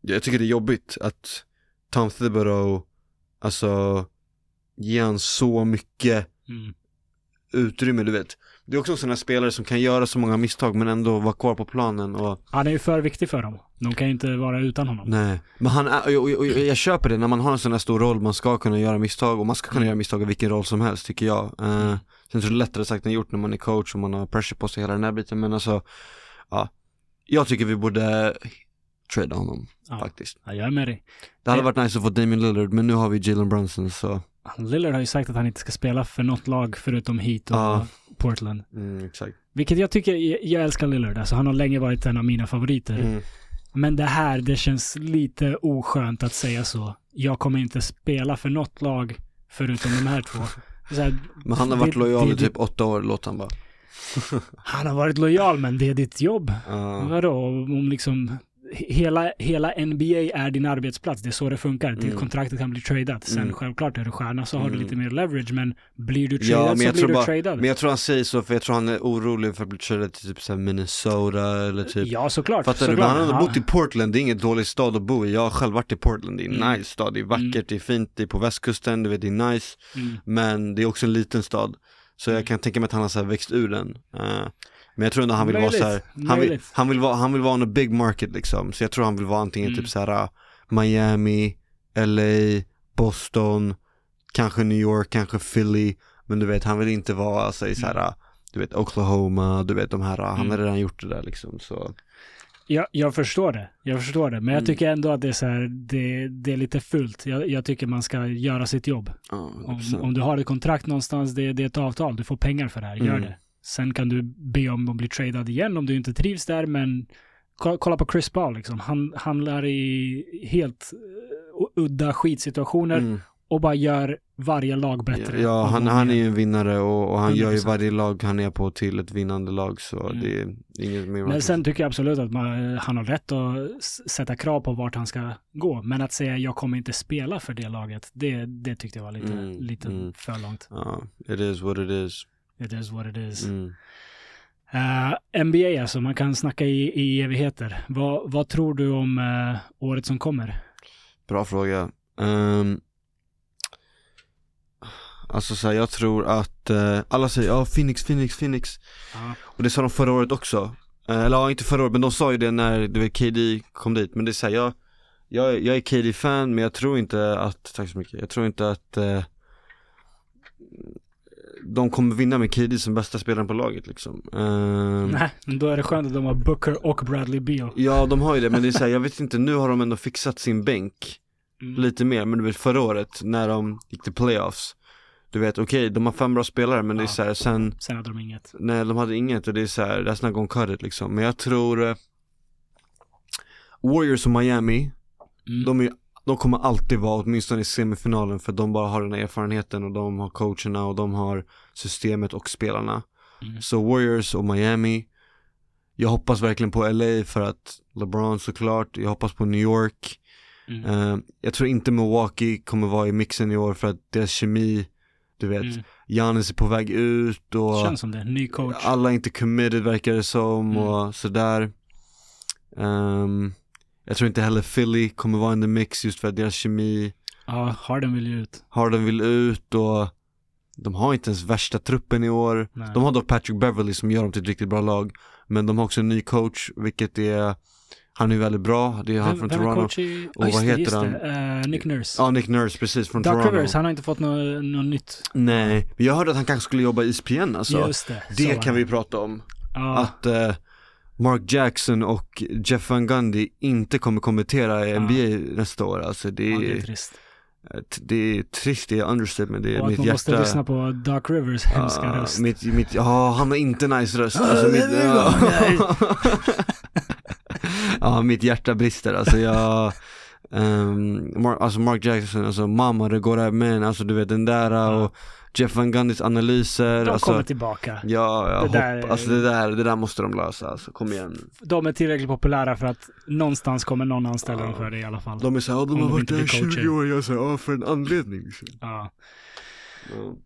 jag tycker det är jobbigt att Tom Thibodeau, alltså, ger han så mycket Mm. utrymme, du vet. Det är också en sån här spelare som kan göra så många misstag men ändå vara kvar på planen och Han är ju för viktig för dem. De kan ju inte vara utan honom. Nej, men han är, och, och, och, jag köper det när man har en sån här stor roll, man ska kunna göra misstag och man ska kunna Mm. göra misstag i vilken roll som helst tycker jag. Uh, sen så är det lättare sagt än gjort när man är coach och man har pressure på sig hela den här biten men alltså, ja. Jag tycker vi borde trada honom Ja. faktiskt. Ja, jag är med dig. Det hade Eh. varit nice att få Damian Lillard men nu har vi Jalen Brunson så, Lillard har ju sagt att han inte ska spela för något lag förutom Heat och Ja. Portland. mm, exakt. Vilket jag tycker, jag- älskar Lillard. Alltså han har länge varit en av mina favoriter. Mm. Men det här, det känns lite oskönt att säga så. Jag kommer inte spela för något lag förutom de här två. Här, Men han har varit det- lojal i typ åtta år, låt han bara. Han har varit lojal, men det är ditt jobb. Ja. Vadå? Om liksom hela, hela NBA är din arbetsplats. Det är så det funkar. Ditt Mm. kontraktet kan bli tradat. Sen Mm. självklart är du stjärna så har du Mm. lite mer leverage. Men blir du Ja, tradad men så blir du bara- tradad. Men jag tror han säger så för jag tror han är orolig för att bli tradad till typ så Minnesota eller typ ja, såklart. Fattar du? såklart. Men han har Ja. bott i Portland, det är ingen dålig stad att bo i. Jag har själv varit i Portland, det är en Mm. nice stad, det är vackert, Mm. det är fint, det är på västkusten, du vet det är nice. Mm. Men det är också en liten stad. Så jag kan tänka mig att han har så växt ur den. Eh, men jag tror ändå han vill Möjligt, vara så här, han vill, han vill vara, han vill vara on a big market liksom. Så jag tror han vill vara antingen Mm. typ så här uh, Miami, LA, Boston, kanske New York, kanske Philly. Men du vet, han vill inte vara alltså, i så här, uh, du vet Oklahoma, du vet de här, uh, han har Mm. redan gjort det där liksom. Så. Jag, jag förstår det. Jag förstår det. Men jag Mm. tycker ändå att det är så här, det, det är lite fult. Jag, jag tycker man ska göra sitt jobb. Ja, Om, 100%. om du har ett kontrakt någonstans, det, det är ett avtal. Du får pengar för det här. Gör Mm. det. Sen kan du be om att bli tradad igen om du inte trivs där, men kolla, på Chris Paul liksom. Han hamnar i helt uh, udda skitsituationer Mm. och bara gör varje lag bättre. Ja, han, han är ju en vinnare och, och han gör ju 100%. varje lag han är på till ett vinnande lag så Mm. det är inget mer Men sen tycker jag absolut att man, han har rätt att sätta krav på vart han ska gå. Men att säga jag kommer inte spela för det laget, det, det tyckte jag var lite, Mm, lite mm. för långt. Ja, it is what it is. It is what it is. Mm. Eh, NBA alltså, man kan snacka i, i evigheter. Vad, vad tror du om eh, året som kommer? Bra fråga. Um, alltså så här, jag tror att eh, alla säger ja Phoenix, Phoenix, Phoenix. Ja. Och det sa de förra året också. Eller ja, inte förra året, men de sa ju det när du vet, KD kom dit. Men det är så här, jag, jag, är- jag är KD-fan, men jag tror inte att, tack så mycket, jag tror inte att de kommer vinna med KD som bästa spelaren på laget liksom. Ehm, Nej, men då är det skönt att de har Booker och Bradley Beal. Ja, de har ju det, men det är så här, jag vet inte, nu har de ändå fixat sin bänk Mm. lite mer, men du vet förra året när de gick till playoffs Du vet, okej, de har fem bra spelare, men det är Ja. så här, sen Sen hade de inget. Nej, de hade inget och det är så här, that's not gonna cut it liksom. Men jag tror eh, Warriors och Miami, Mm. de, är, de kommer alltid vara åtminstone i semifinalen för de bara har den här erfarenheten och de har coacherna och de har systemet och spelarna. Mm. Så Warriors och Miami, jag hoppas verkligen på LA för att LeBron såklart, jag hoppas på New York. Mm. Eh, jag tror inte Milwaukee kommer vara i mixen i år för att deras kemi, du vet, Mm. Giannis är på väg ut och Känns som det. Ny coach. alla är inte committed verkar det som Mm. och sådär. Ehm, jag tror inte heller Philly kommer vara in the mix just för att deras kemi, Ja, Harden vill ju ut. Harden vill ut och de har inte ens värsta truppen i år. Nej. De har dock Patrick Beverly som gör dem till ett riktigt bra lag. Men de har också en ny coach, vilket är, han är väldigt bra, det är han Vem, från vem Toronto. i... Och vad heter just han? Eh, Nick Nurse. Ja, Nick Nurse, precis, från Doc Toronto. Rivers, han har inte fått något, något nytt. Nej, men jag hörde att han kanske skulle jobba i ESPN alltså. Just det. det så kan var vi prata om. Ja, att eh, Mark Jackson och Jeff Van Gundy inte kommer kommentera i Ja. NBA nästa år. Alltså det ja, det är är, trist. det är trist, det är understatement, det är Och att mitt man måste hjärta. lyssna på Doc Rivers hemska Ja, röst. mitt, mitt, ja, han har inte nice röst. Alltså, Ja, mitt, är ja. ja, mitt hjärta brister. Alltså jag, ehm, Mark, alltså Mark Jackson, alltså mamma det går men alltså du vet den där och Jeff Van Gundys analyser. De alltså, kommer tillbaka. Ja, jag Det hopp, där- alltså det där, det där måste de lösa, alltså kom igen. De är tillräckligt populära för att någonstans kommer någon anställa dem Ja. för det i alla fall. De är såhär, de har varit där i blir coacher. 20 år, jag säger ja för en anledning. Ja.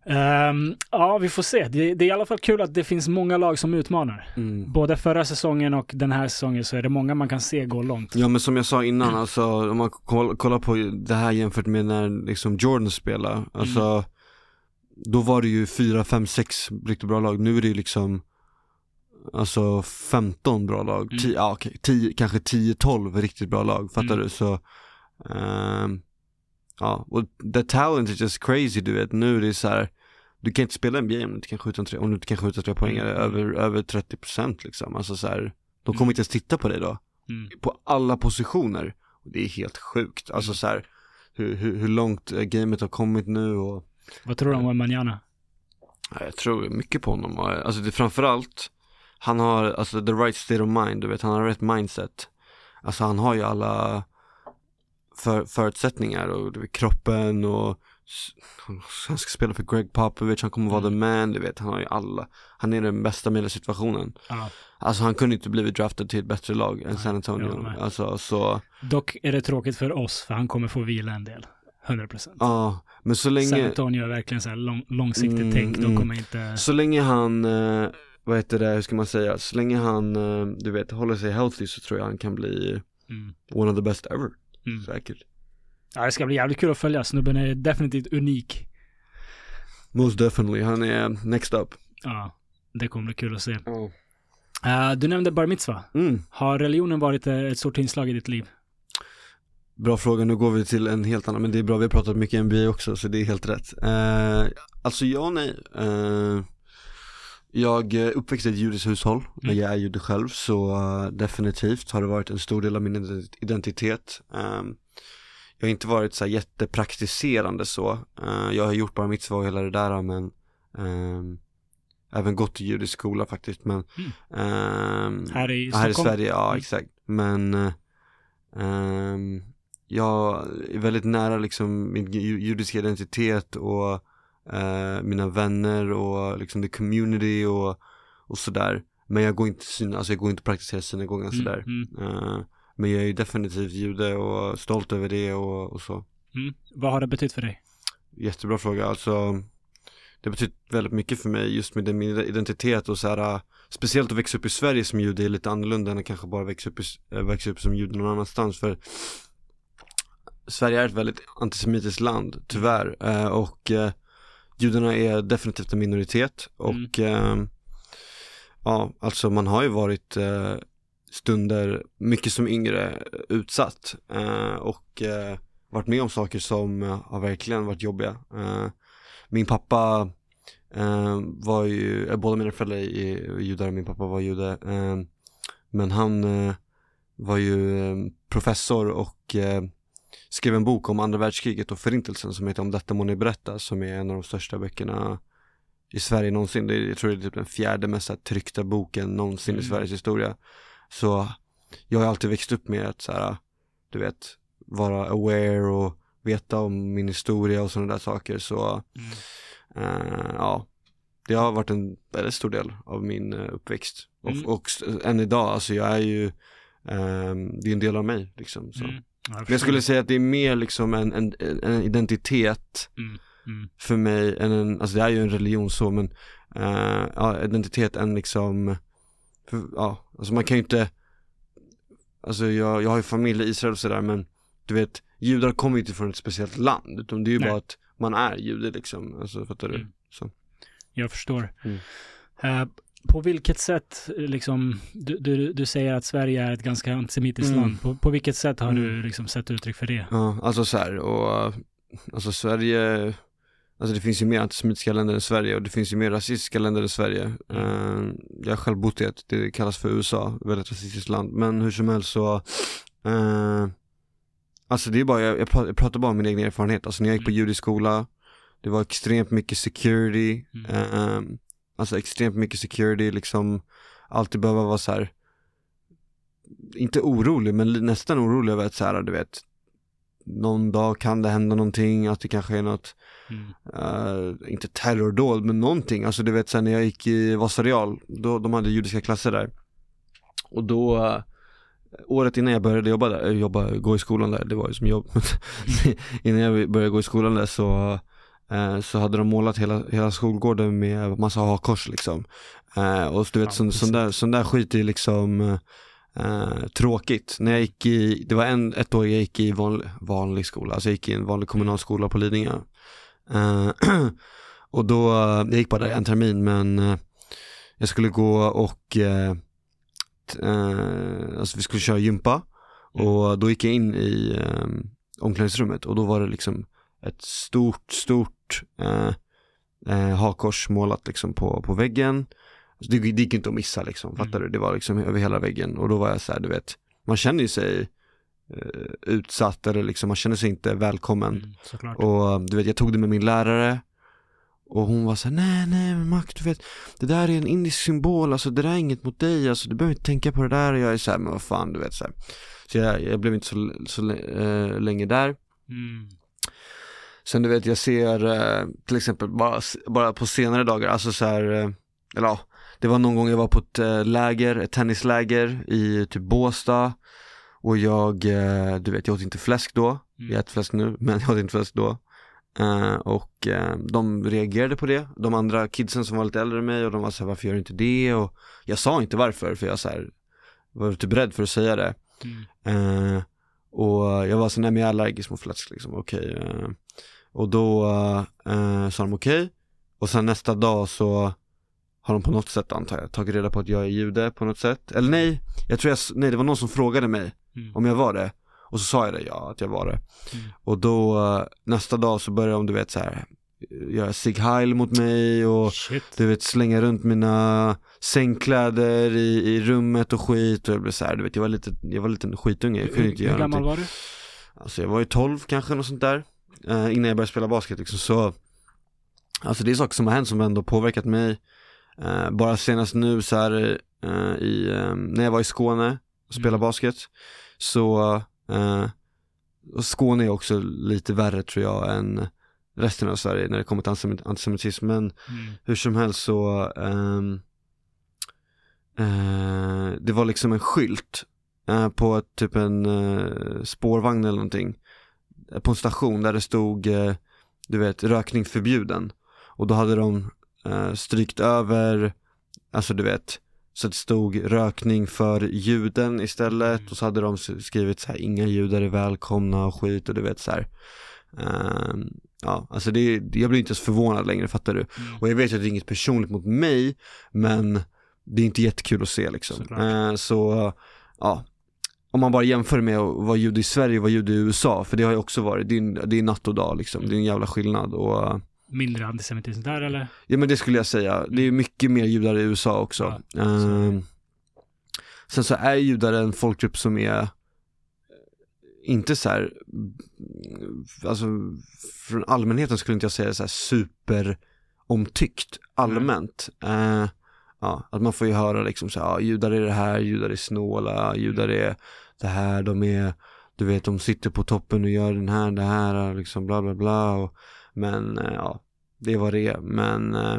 Ja. Ehm, ja, vi får se. Det, det är i alla fall kul att det finns många lag som utmanar. Mm. Både förra säsongen och den här säsongen så är det många man kan se gå långt. Ja men som jag sa innan, alltså om man koll- kollar på det här jämfört med när liksom Jordan spelade, alltså då var det ju 4, 5, 6 riktigt bra lag, nu är det ju liksom Alltså 15 bra lag, Mm. 10, ja, okej, 10, kanske 10-12 riktigt bra lag, fattar Mm. du? Så ehm, Ja, och the talent is just crazy du vet, nu är det så här Du kan inte spela NBA om du inte kan skjuta tre, om du inte kan skjuta tre poängare Mm. över, över 30% liksom, alltså så här De kommer Mm. inte ens titta på dig då Mm. på alla positioner. Och det är helt sjukt. Alltså Mm. så här, hur, hur, hur långt eh, gamet har kommit nu och Vad tror du om Manjana? ja, jag tror mycket på honom. Alltså det framförallt, han har alltså the right state of mind, du vet, han har rätt mindset. Alltså han har ju alla för, förutsättningar och vet, kroppen och han ska spela för Greg Popovich, han kommer vara Mm. the man, du vet, han har ju alla. Han är den bästa möjliga situationen. Ja. Alltså han kunde inte blivit draftad till ett bättre lag än Nej, San Antonio. med. Alltså så, Dock är det tråkigt för oss, för han kommer få vila en del. 100%. ja. Men så San länge, Antonio är verkligen så här lång, långsiktigt Mm, tänk. De mm. kommer inte... så länge han, eh, vad heter det, hur ska man säga, så länge han, eh, du vet, håller sig healthy så tror jag han kan bli Mm. one of the best ever. Mm. Säkert. Ja, det ska bli jävligt kul att följa. Snubben är definitivt unik. Most definitely, han är next up. Ja, det kommer bli kul att se. Ja. Eh, du nämnde bar mitzva. Mm. Har religionen varit eh, ett stort inslag i ditt liv? Bra fråga, nu går vi till en helt annan, men det är bra, vi har pratat mycket NBA också så det är helt rätt. Eh, alltså ja och nej. Eh, jag är uppväxt i ett judiskt hushåll, Mm. jag är jude själv så eh, definitivt har det varit en stor del av min ident- identitet. Eh, jag har inte varit så här jättepraktiserande så. Eh, jag har gjort bara mitt svar och hela det där men ehm, även gått i judisk skola faktiskt men ehm, Här i Ja, här i Stockholm? Sverige, ja Mm. exakt. Men ehm, jag är väldigt nära liksom min ju- judiska identitet och eh, mina vänner och liksom the community och, och sådär. Men jag går inte, syn- alltså jag går inte och praktiserar synagogan Mm, sådär. mm, Eh, men jag är ju definitivt jude och stolt över det och, och så. mm. Vad har det betytt för dig? Jättebra fråga, alltså det har betytt väldigt mycket för mig just med min identitet och så här, speciellt att växa upp i Sverige som jude är lite annorlunda än att kanske bara växa upp, i, äh, växa upp som jude någon annanstans för Sverige är ett väldigt antisemitiskt land, tyvärr, eh, och eh, judarna är definitivt en minoritet och eh, ja, alltså man har ju varit eh, stunder, mycket som yngre, utsatt eh, och varit med om saker som har verkligen varit jobbiga. Min pappa var ju, båda mina föräldrar är judar, min pappa var jude. Men han var ju professor och skrev en bok om andra världskriget och förintelsen som heter Om detta må ni berätta som är en av de största böckerna i Sverige någonsin. Det är, jag tror det är typ den fjärde mest tryckta boken någonsin i Mm. Sveriges historia. Så jag har alltid växt upp med att så här, du vet, vara aware och veta om min historia och sådana där saker. Så Mm. eh, ja, det har varit en väldigt stor del av min eh, uppväxt. Mm. Och, och än idag, alltså jag är ju, ehm, det är en del av mig liksom. Så. Mm. Men jag skulle säga att det är mer liksom en, en, en identitet Mm. Mm. för mig än en, alltså det är ju en religion så men eh, ja, identitet än liksom, för, ja, alltså man kan ju inte, alltså jag, jag har ju familj i Israel och sådär men du vet, judar kommer ju inte från ett speciellt land utan det är ju Nej. bara att man är jude liksom, alltså fattar du? Mm. Så. Jag förstår. Mm. På vilket sätt, liksom, du, du, du säger att Sverige är ett ganska antisemitiskt Mm. land. På, på vilket sätt har du Mm. liksom sett uttryck för det? Ja, alltså så här, och alltså Sverige, alltså det finns ju mer antisemitiska länder än Sverige och det finns ju mer rasistiska länder än Sverige. Uh, jag har själv bott i ett, det kallas för USA, väldigt rasistiskt land, men hur som helst så, uh, alltså det är bara, jag, jag, pratar, jag pratar bara om min egen erfarenhet, alltså när jag gick på Mm. judisk skola, det var extremt mycket security, Mm. um, alltså extremt mycket security, liksom alltid behöva vara så här inte orolig men nästan orolig över att så här, du vet någon dag kan det hända någonting, att det kanske är något, Mm. eh, inte terrordåd men någonting, alltså du vet sen när jag gick i Vasareal, då, de hade judiska klasser där och då eh, Året innan jag började jobba där, eh, jobba, gå i skolan där, det var ju som jobb Innan jag började gå i skolan där så Så hade de målat hela, hela skolgården med massa hakkors liksom. Eh, Och du vet Fan, sån, sån, där, sån där skit är liksom eh, eh, tråkigt. När jag gick i, det var en, ett år jag gick i vanlig, vanlig skola, alltså jag gick i en vanlig kommunalskola på Lidingö. Eh, och då, jag gick bara där en termin men eh, jag skulle gå och, eh, eh, alltså vi skulle köra gympa. Och då gick jag in i eh, omklädningsrummet. Och då var det liksom ett stort, stort eh, eh, hakkors målat liksom på, på väggen. Alltså det, det gick inte att missa liksom, fattar du? Det var liksom över hela väggen och då var jag så här, du vet, man känner ju sig eh, utsatt eller liksom, man känner sig inte välkommen. Mm. Och du vet, jag tog det med min lärare och hon var så här, nej nej men Mac, du vet, det där är en indisk symbol, alltså det där är inget mot dig, alltså du behöver inte tänka på det där och jag är så här, men vad fan, du vet så här. Så jag, jag blev inte så, så eh, länge där. Mm. Sen du vet, jag ser eh, till exempel bara, bara på senare dagar, alltså så här, eh, eller ja, det var någon gång jag var på ett eh, läger, ett tennisläger i typ Båstad och jag, du vet jag åt inte fläsk då, Mm. jag äter fläsk nu, men jag åt inte fläsk då. Eh, och eh, de reagerade på det, de andra kidsen som var lite äldre än mig och de var såhär, varför gör du inte det? Och jag sa inte varför, för jag så här, var lite beredd för att säga det. Mm. Eh, och jag var så nej men jag är allergisk mot fläsk liksom, okej. eh. Och då eh, sa de okej. Och sen nästa dag så har de på något sätt antar jag tagit reda på att jag är jude på något sätt. Eller nej, jag tror jag, nej det var någon som frågade mig Mm. om jag var det. Och så sa jag det, ja att jag var det. Mm. Och då eh, nästa dag så började de du vet så här göra Sig Heil mot mig och Shit. du vet slänga runt mina sängkläder i, i rummet och skit och jag blev så här, du vet jag var lite, jag var lite en skitunge, jag kunde Hur, inte hur göra gammal någonting. var du? Alltså jag var ju 12 kanske, något sånt där. Eh, innan jag började spela basket liksom så Alltså det är saker som har hänt som ändå påverkat mig. Eh, bara senast nu så här eh, i, eh, när jag var i Skåne och spelade Mm. basket så eh, och Skåne är också lite värre tror jag än resten av Sverige när det kommer till antisemit- antisemitism men Mm. hur som helst så ehm, eh, Det var liksom en skylt eh, på typ en eh, spårvagn eller någonting På en station där det stod eh, Du vet, rökning förbjuden Och då hade de eh, strykt över Alltså du vet Så det stod rökning för juden istället Mm. och så hade de skrivit så här inga judar är välkomna och skit och du vet så här. Ehm, Ja, alltså det, jag blir inte ens förvånad längre, fattar du? Mm. Och jag vet att det är inget personligt mot mig, men det är inte jättekul att se liksom. Eh, så, ja. Om man bara jämför med att vara jude i Sverige och vara jude i USA, för det har ju också varit, det är, det är natt och dag liksom, det är en jävla skillnad och eh, Mindre antisemitism där eller? Ja men det skulle jag säga, det är mycket mer judar i USA också. Ja, Ehm, sen så är judar en folkgrupp som är inte så här, alltså från allmänheten skulle inte jag säga så här super omtyckt allmänt. Eh, ja, att man får ju höra liksom så här, ja, judar är det här, judar är snåla, judar är det här, de är, du vet de sitter på toppen och gör den här, det här, liksom bla bla bla. Och, men eh, ja, det är vad det är. Men eh,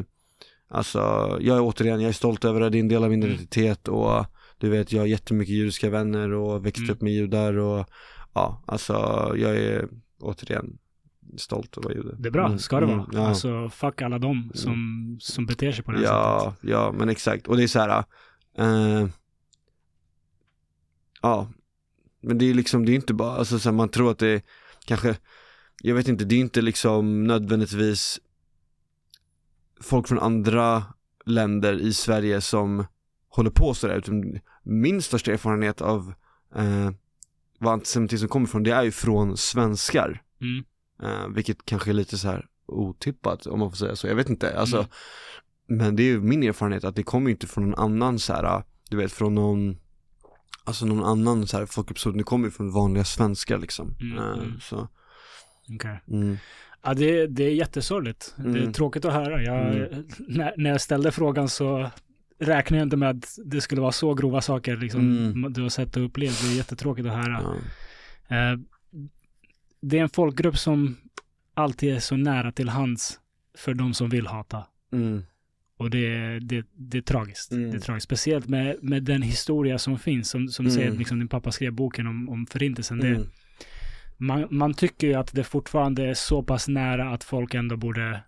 alltså, jag är återigen, jag är stolt över det, det är en del av min Mm. identitet och du vet, jag har jättemycket judiska vänner och växt Mm. upp med judar och ja, alltså jag är återigen stolt att vara jude. Det är bra, Mm, ska det mm, vara. ja. Alltså fuck alla dem som, som beter sig på det här Ja, sättet. ja, men exakt. Och det är så här. Eh, ja, men det är liksom, det är inte bara, alltså så här, man tror att det är kanske, jag vet inte, det är inte liksom nödvändigtvis folk från andra länder i Sverige som håller på sådär, utan min största erfarenhet av eh, vad antisemitism kommer från, det är ju från svenskar. Mm. Eh, vilket kanske är lite så här otippat om man får säga så, jag vet inte. Alltså, Mm. Men det är ju min erfarenhet att det kommer ju inte från någon annan så här, du vet från någon Alltså någon annan så här folkgrupp, så det kommer ju från vanliga svenskar liksom. Mm, mm. Så, Okej. mm, Ja, det, det är jättesorgligt. Det är Mm. tråkigt att höra. Jag, Mm. när, när jag ställde frågan så räknade jag inte med att det skulle vara så grova saker liksom, Mm. du har sett och upplevt. Det är jättetråkigt att höra. ja. Eh, det är en folkgrupp som alltid är så nära till hands för de som vill hata. Mm, Och det, det, det är tragiskt. Mm. Det är tragiskt. Speciellt med, med den historia som finns. Som, som du säger, Mm. liksom, din pappa skrev boken om, om förintelsen. Det, mm, man, man tycker ju att det fortfarande är så pass nära att folk ändå borde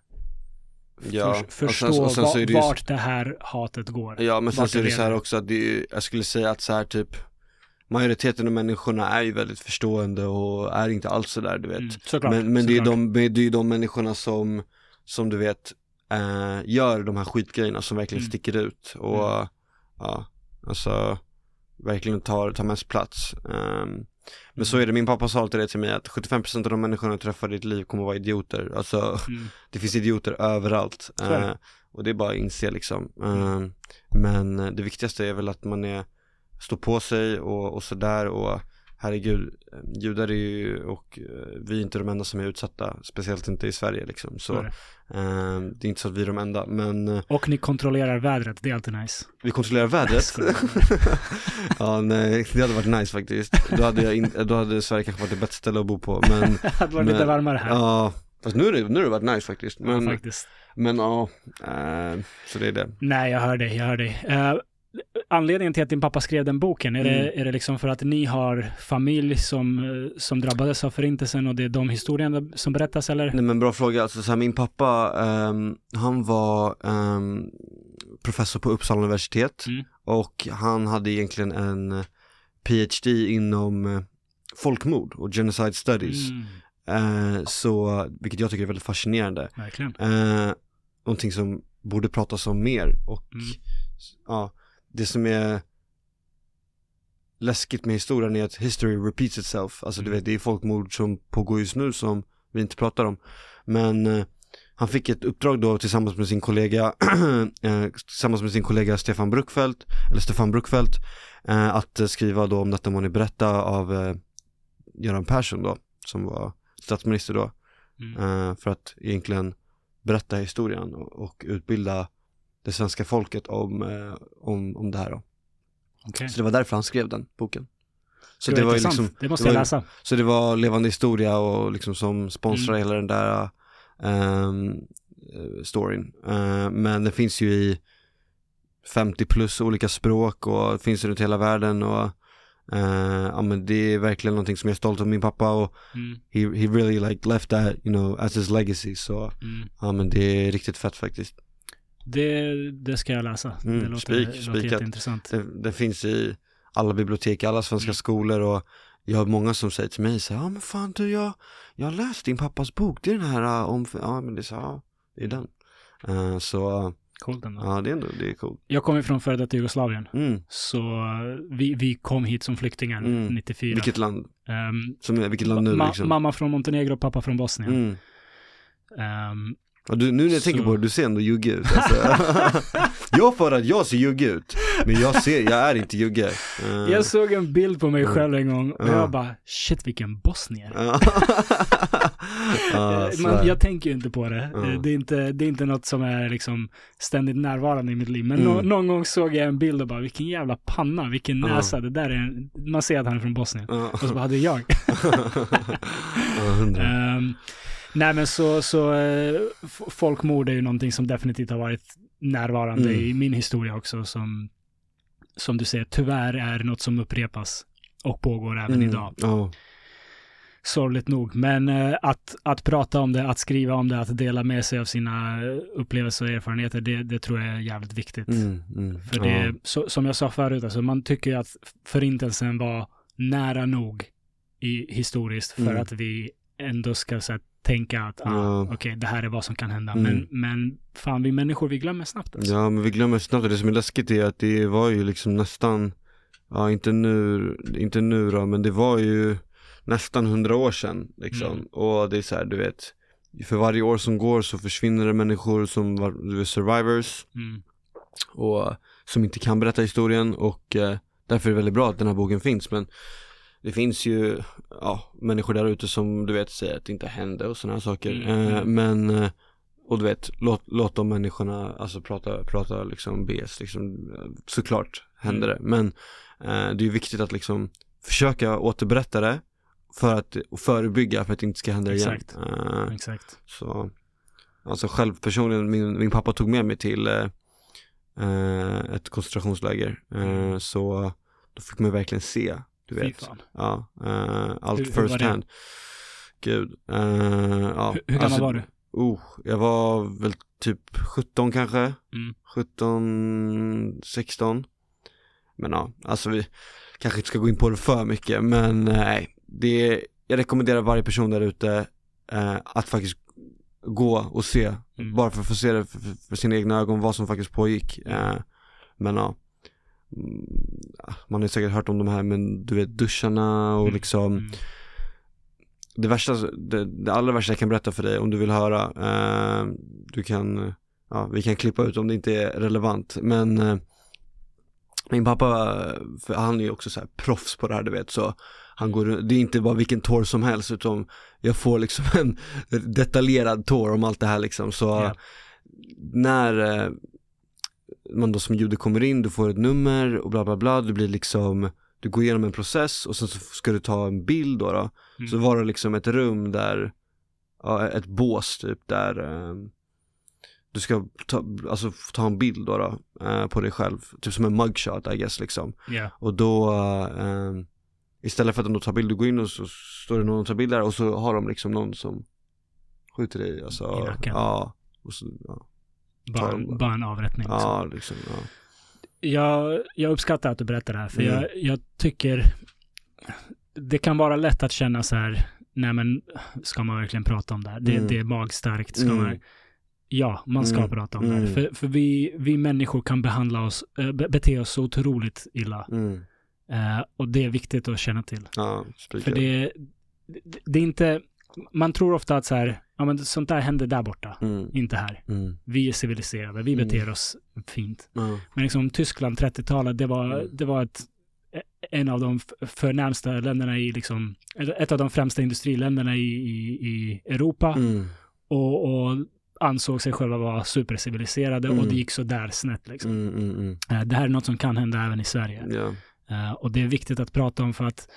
Ja, och förstå sen- och sen är det ju- va- vart det här hatet går. Ja men sen så är det så här också att det ju- jag skulle säga att så här typ Majoriteten av människorna är ju väldigt förstående och är inte alls så där du vet Mm, såklart. Men, men det, är såklart. de, det är de människorna som, som du vet, eh, gör de här skitgrejerna som verkligen Mm. sticker ut och Mm. ja, alltså verkligen tar, tar mest plats. Ehm, men så Mm. är det, min pappa sa alltid det till mig att 75% av de människorna du träffar i ditt liv kommer vara idioter. Alltså Mm. det finns idioter överallt. Eh, och det är bara att inse liksom. Ehm, men det viktigaste är väl att man är, står på sig och, och sådär och herregud, eh, judar är ju och eh, vi är inte de enda som är utsatta, speciellt inte i Sverige liksom. Så är det. det är inte så att vi är de enda, men eh, Och ni kontrollerar vädret, det är alltid nice. vi kontrollerar vädret. ja, nej, det hade varit nice faktiskt. Då hade, jag in, då hade Sverige kanske varit ett bättre ställe att bo på, men det hade varit lite Men- varmare här. Ja, Fast nu har det, nu har det varit nice faktiskt. Men, ja, faktiskt. men ja, eh, så det är det. Nej, jag hör dig, jag hör dig. Eh, anledningen till att din pappa skrev den boken, är, det, Mm. är det liksom för att ni har familj som, eh, som drabbades av förintelsen och det är de historierna som berättas eller? Nej men bra fråga, alltså så här, min pappa, ehm, han var ehm, professor på Uppsala universitet Mm. och han hade egentligen en eh, PhD inom eh, folkmord och genocide studies. Mm, Eh, så, vilket jag tycker är väldigt fascinerande. verkligen. Eh, någonting som borde pratas om mer och Mm. ja, det som är läskigt med historien är att history repeats itself. Alltså du Mm. vet, det är folkmord som pågår just nu som vi inte pratar om. Men eh, han fick ett uppdrag då tillsammans med sin kollega, eh, tillsammans med sin kollega Stefan Bruckfeldt, eller Stefan Bruckfeldt, eh, att skriva då om detta må ni berätta av eh, Göran Persson då, som var statsminister då, Mm. för att egentligen berätta historien och, och utbilda det svenska folket om, eh, om, om det här då. Okej. Så det var därför han skrev den boken. Så Gud, det var ju intressant. liksom, det måste det jag ju- läsa. så det var levande historia och liksom som sponsrar Mm. hela den där eh, storyn. Eh, men det finns ju i 50 plus olika språk och finns runt hela världen och eh, ja men det är verkligen någonting som jag är stolt över min pappa och Mm, he, he really like left that, you know, as his legacy så mm. ja men det är riktigt fett faktiskt. Det, det ska jag läsa. Mm, det låter, spik, låter spikat. jätteintressant. Det, det finns i alla bibliotek, alla svenska Mm. skolor och jag har många som säger till mig så ja men fan du jag, jag har läst din pappas bok, det är den här uh, om, ja men det är så, ja, det är den. Eh, så Coolt ändå. ja det är ändå, det är coolt. Jag kommer från före detta Jugoslavien. Mm. Så vi, vi kom hit som flyktingar Mm. 94. Vilket land, Ehm, som, vilket land nu ma- liksom? Mamma från Montenegro och pappa från Bosnien. Mm. Och du, nu när jag tänker på det, du ser ändå juggig ut alltså. Jag får att jag ser juggig ut, men jag ser, jag är inte juggig. Eh, jag såg en bild på mig själv en gång och Ja. jag bara, shit vilken bosnier. så Man, jag tänker ju inte på det. Eh, Det, är inte, det är inte något som är liksom ständigt närvarande i mitt liv. Men Mm. någon gång såg jag en bild och bara, vilken jävla panna, vilken näsa. Det där är, en- man ser att han är från Bosnien. Och så bara, det är jag. Ehm, nej men så, så eh, folkmord är ju någonting som definitivt har varit närvarande Mm. i min historia också. Som, som du säger, tyvärr är något som upprepas och pågår även Mm. idag. Ja. Sorgligt nog. Men eh, att, att prata om det, att skriva om det, att dela med sig av sina eh, upplevelser och erfarenheter, det, det tror jag är jävligt viktigt. Mm, mm. För det, så, som jag sa förut, alltså man tycker ju att förintelsen var nära nog i, historiskt för Mm. att vi ändå ska så här, tänka att ah, Ja. okej, det här är vad som kan hända. Mm. Men, men fan, vi människor, vi glömmer snabbt alltså. Ja men vi glömmer snabbt och det som är läskigt är att det var ju liksom nästan Ja inte nu, inte nu då men det var ju nästan hundra år sedan liksom Mm. och det är så här, du vet För varje år som går så försvinner det människor som var du vet, survivors Mm. och som inte kan berätta historien och eh, därför är det väldigt bra att den här boken finns men det finns ju ja, människor där ute som du vet säger att det inte hände och sådana saker Mm, eh, mm. men eh, och du vet låt, låt de människorna alltså prata, prata liksom BS liksom eh, såklart hände Mm. det men eh, det är viktigt att liksom försöka återberätta det för att förebygga för att det inte ska hända Exakt. igen Eh, Exakt. så, alltså själv personligen, min, min pappa tog med mig till eh, eh, ett koncentrationsläger. Eh, så då fick man verkligen se, du. Fy vet. Ja, eh, allt Hur- hur first det? hand. Gud. Eh, ja, Hur, hur gammal alltså, var du? Oh, jag var väl typ 17 kanske. Mm. 17, 16. Men ja, alltså vi kanske inte ska gå in på det för mycket men nej, det, jag rekommenderar varje person där ute eh, att faktiskt gå och se, Mm. bara för att få se det för, för sina egna ögon vad som faktiskt pågick. Eh, men ja, man har säkert hört om de här men du vet duscharna och Mm. liksom Mm. det värsta, det, det allra värsta jag kan berätta för dig om du vill höra, eh, du kan, ja vi kan klippa ut om det inte är relevant, men eh, min pappa, för han är ju också så här proffs på det här du vet så han går, det är inte bara vilken tår som helst utan jag får liksom en detaljerad tår om allt det här liksom så Ja. när eh, man då som jude kommer in, du får ett nummer och bla bla bla, du blir liksom du går igenom en process och sen så ska du ta en bild då, då. Mm. Så var det liksom ett rum där ja, ett bås typ där eh, du ska ta, alltså, ta en bild då, då eh, på dig själv, typ som en mugshot I guess liksom. Ja. Och då eh, istället för att de tar bild, du går in och så står det någon och tar bild där och så har de liksom någon som skjuter dig, alltså, ja. Och så, ja, Bara, Tar- bara en avrättning. Liksom. ja, liksom, ja. Jag, jag uppskattar att du berättar det här, för Mm. jag, jag tycker det kan vara lätt att känna så här, nej men ska man verkligen prata om det här? Det, Mm. det är magstarkt, ska Mm. man... Ja, man ska Mm. prata om det här. Mm. För, för vi, vi människor kan behandla oss, äh, be- bete oss så otroligt illa. Mm. Eh, och det är viktigt att känna till. Ja. För det, det, det är inte, man tror ofta att så här, ja men sånt där händer där borta, Mm. inte här. Mm. Vi är civiliserade, vi Mm. beter oss fint. Men liksom Tyskland, 30-talet, det var, Mm. det var ett, en av de förnämsta länderna i liksom, ett av de främsta industriländerna i, i, i Europa Mm. och, och ansåg sig själva vara superciviliserade och det gick så där snett liksom. Eh, Det här är något som kan hända även i Sverige. Ja. Eh, och det är viktigt att prata om för att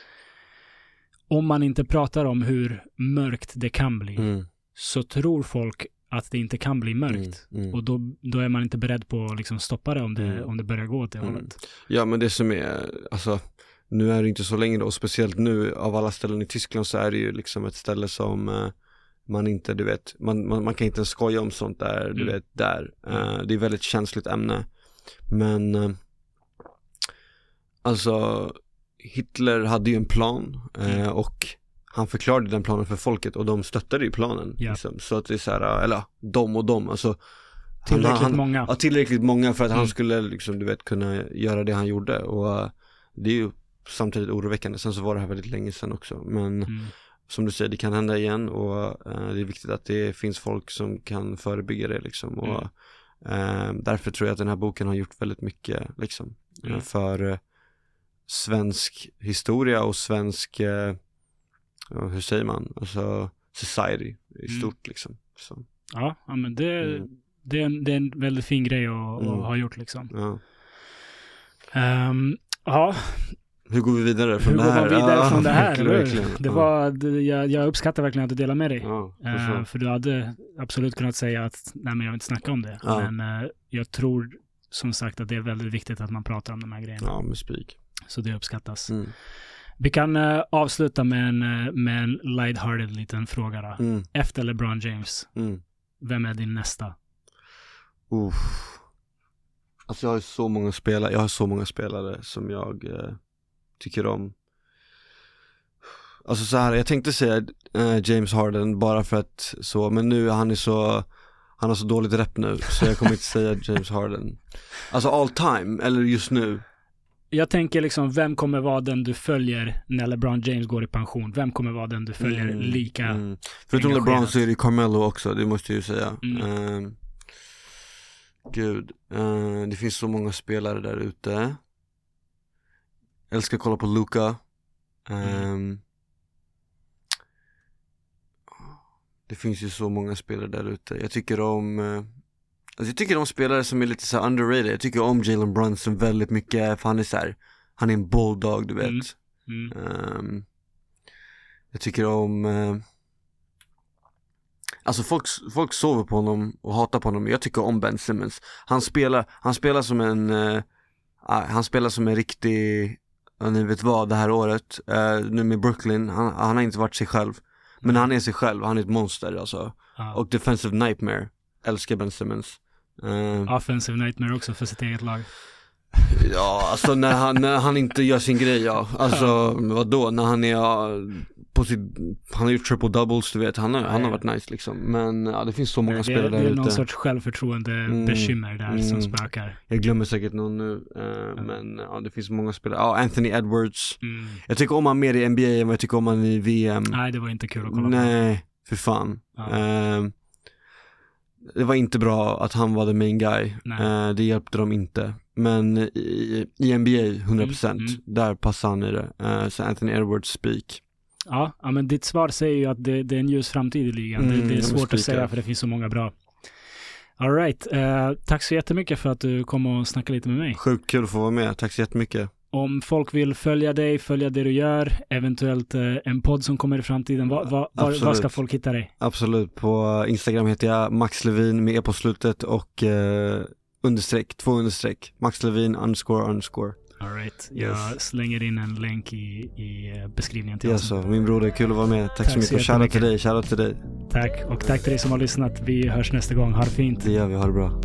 om man inte pratar om hur mörkt det kan bli Mm. så tror folk att det inte kan bli mörkt. Mm. Mm. Och då, då är man inte beredd på att liksom stoppa det om det, Mm. om det börjar gå åt det Mm. hållet. Ja men det som är, alltså nu är det inte så länge då, och speciellt nu av alla ställen i Tyskland så är det ju liksom ett ställe som eh, man inte, du vet, man, man, man kan inte ens skoja om sånt där, du Mm. vet, där. Eh, det är väldigt känsligt ämne. Men eh, alltså Hitler hade ju en plan eh, Mm. och han förklarade den planen för folket och de stöttade ju planen. Ja. Liksom. Så att det är så här, eller de och de, alltså Tillräckligt han, han, många. Ja, tillräckligt många för att han Mm. skulle liksom, du vet, kunna göra det han gjorde och eh, det är ju samtidigt oroväckande. Sen så var det här väldigt länge sedan också, men Mm. som du säger, det kan hända igen och eh, det är viktigt att det finns folk som kan förebygga det liksom och eh, därför tror jag att den här boken har gjort väldigt mycket liksom Mm. för svensk historia och svensk, eh, hur säger man, alltså society i Mm. stort liksom. Så, Ja, ja, men det, Mm. det, är en, det är en väldigt fin grej att, Mm. ha gjort liksom. ja. Ehm, ja, Hur går vi vidare från hur det går här? man vidare Ja, från det här? verkligen, hur? verkligen. Det var, det, jag, jag uppskattar verkligen att du delar med dig. Ja, för Eh, så. för du hade absolut kunnat säga att nej men jag vill inte snacka om det. Men eh, jag tror som sagt att det är väldigt viktigt att man pratar om de här grejerna. Ja, med spik. Så det uppskattas. Mm. Vi kan eh, avsluta med en, eh, med en lighthearted liten fråga då. Mm. Efter LeBron James, Mm. vem är din nästa? Uff. Alltså jag har så många spelare, jag har så många spelare som jag eh, tycker om. Alltså så här, jag tänkte säga eh, James Harden bara för att så, men nu han är så, han har så dåligt rep nu så jag kommer inte säga James Harden. Alltså all time, eller just nu. Jag tänker liksom, vem kommer vara den du följer när LeBron James går i pension? Vem kommer vara den du följer Mm, lika? mm. Förutom engagerat. LeBron så är det Carmelo också, det måste jag ju säga. Mm. Ehm, gud, eh, det finns så många spelare där ute. Älskar att kolla på Luka. Ehm, det finns ju så många spelare där ute. Jag tycker om eh, Alltså jag tycker om spelare som är lite så underrated. Jag tycker om Jalen Brunson väldigt mycket för han är så här, han är en bulldog du vet. Mm. Mm. Ehm, jag tycker om eh, Alltså folk, folk sover på honom och hatar på honom, jag tycker om Ben Simmons Han spelar, han spelar som en ah, Han spelar som en riktig, ja, ni vet vad, det här året eh, Nu med Brooklyn, han, han har inte varit sig själv Men han är sig själv, han är ett monster alltså. Och defensive nightmare, älskar Ben Simmons Ehm, Offensive nightmare också för sitt eget lag. Ja, alltså när han, när han inte gör sin grej ja. Alltså vadå, när han är på sitt, han har gjort triple doubles du vet, han har, han har varit nice liksom. Men ja, det finns så många det, spelare det där är någon ute. sorts självförtroende Mm. bekymmer där som Mm. spökar. Jag glömmer säkert någon nu, eh, men ja det finns många spelare. Ja, Anthony Edwards. Mm. Jag tycker om han mer i NBA än vad jag tycker om han i VM. Nej, det var inte kul att kolla på. Nej, för fan. Ja. Ehm, det var inte bra att han var the main guy. Eh, det hjälpte dem inte. Men i, i NBA 100% Mm, mm. där passar han i det. Eh, så Anthony Edwards speak. Ja, ja, men ditt svar säger ju att det, det är en ljus framtid i ligan. Mm, det, det är svårt att säga för det finns så många bra. All right. Eh, tack så jättemycket för att du kom och snackade lite med mig. Sjukt kul att få vara med, tack så jättemycket. Om folk vill följa dig, följa det du gör, eventuellt eh, en podd som kommer i framtiden, va, va, var, var ska folk hitta dig? Absolut, på Instagram heter jag Max Levin med e på slutet och eh, understreck, två understreck, Max Levin underscore underscore. All right. Jag Yes. slänger in en länk i, i eh, beskrivningen till Yes, så, min broder, kul att vara med. Tack, Tack så mycket så och shoutout till dig, shoutout till dig. Tack, och tack till dig som har lyssnat. Vi hörs nästa gång. Ha det fint. Det gör vi, ha det bra.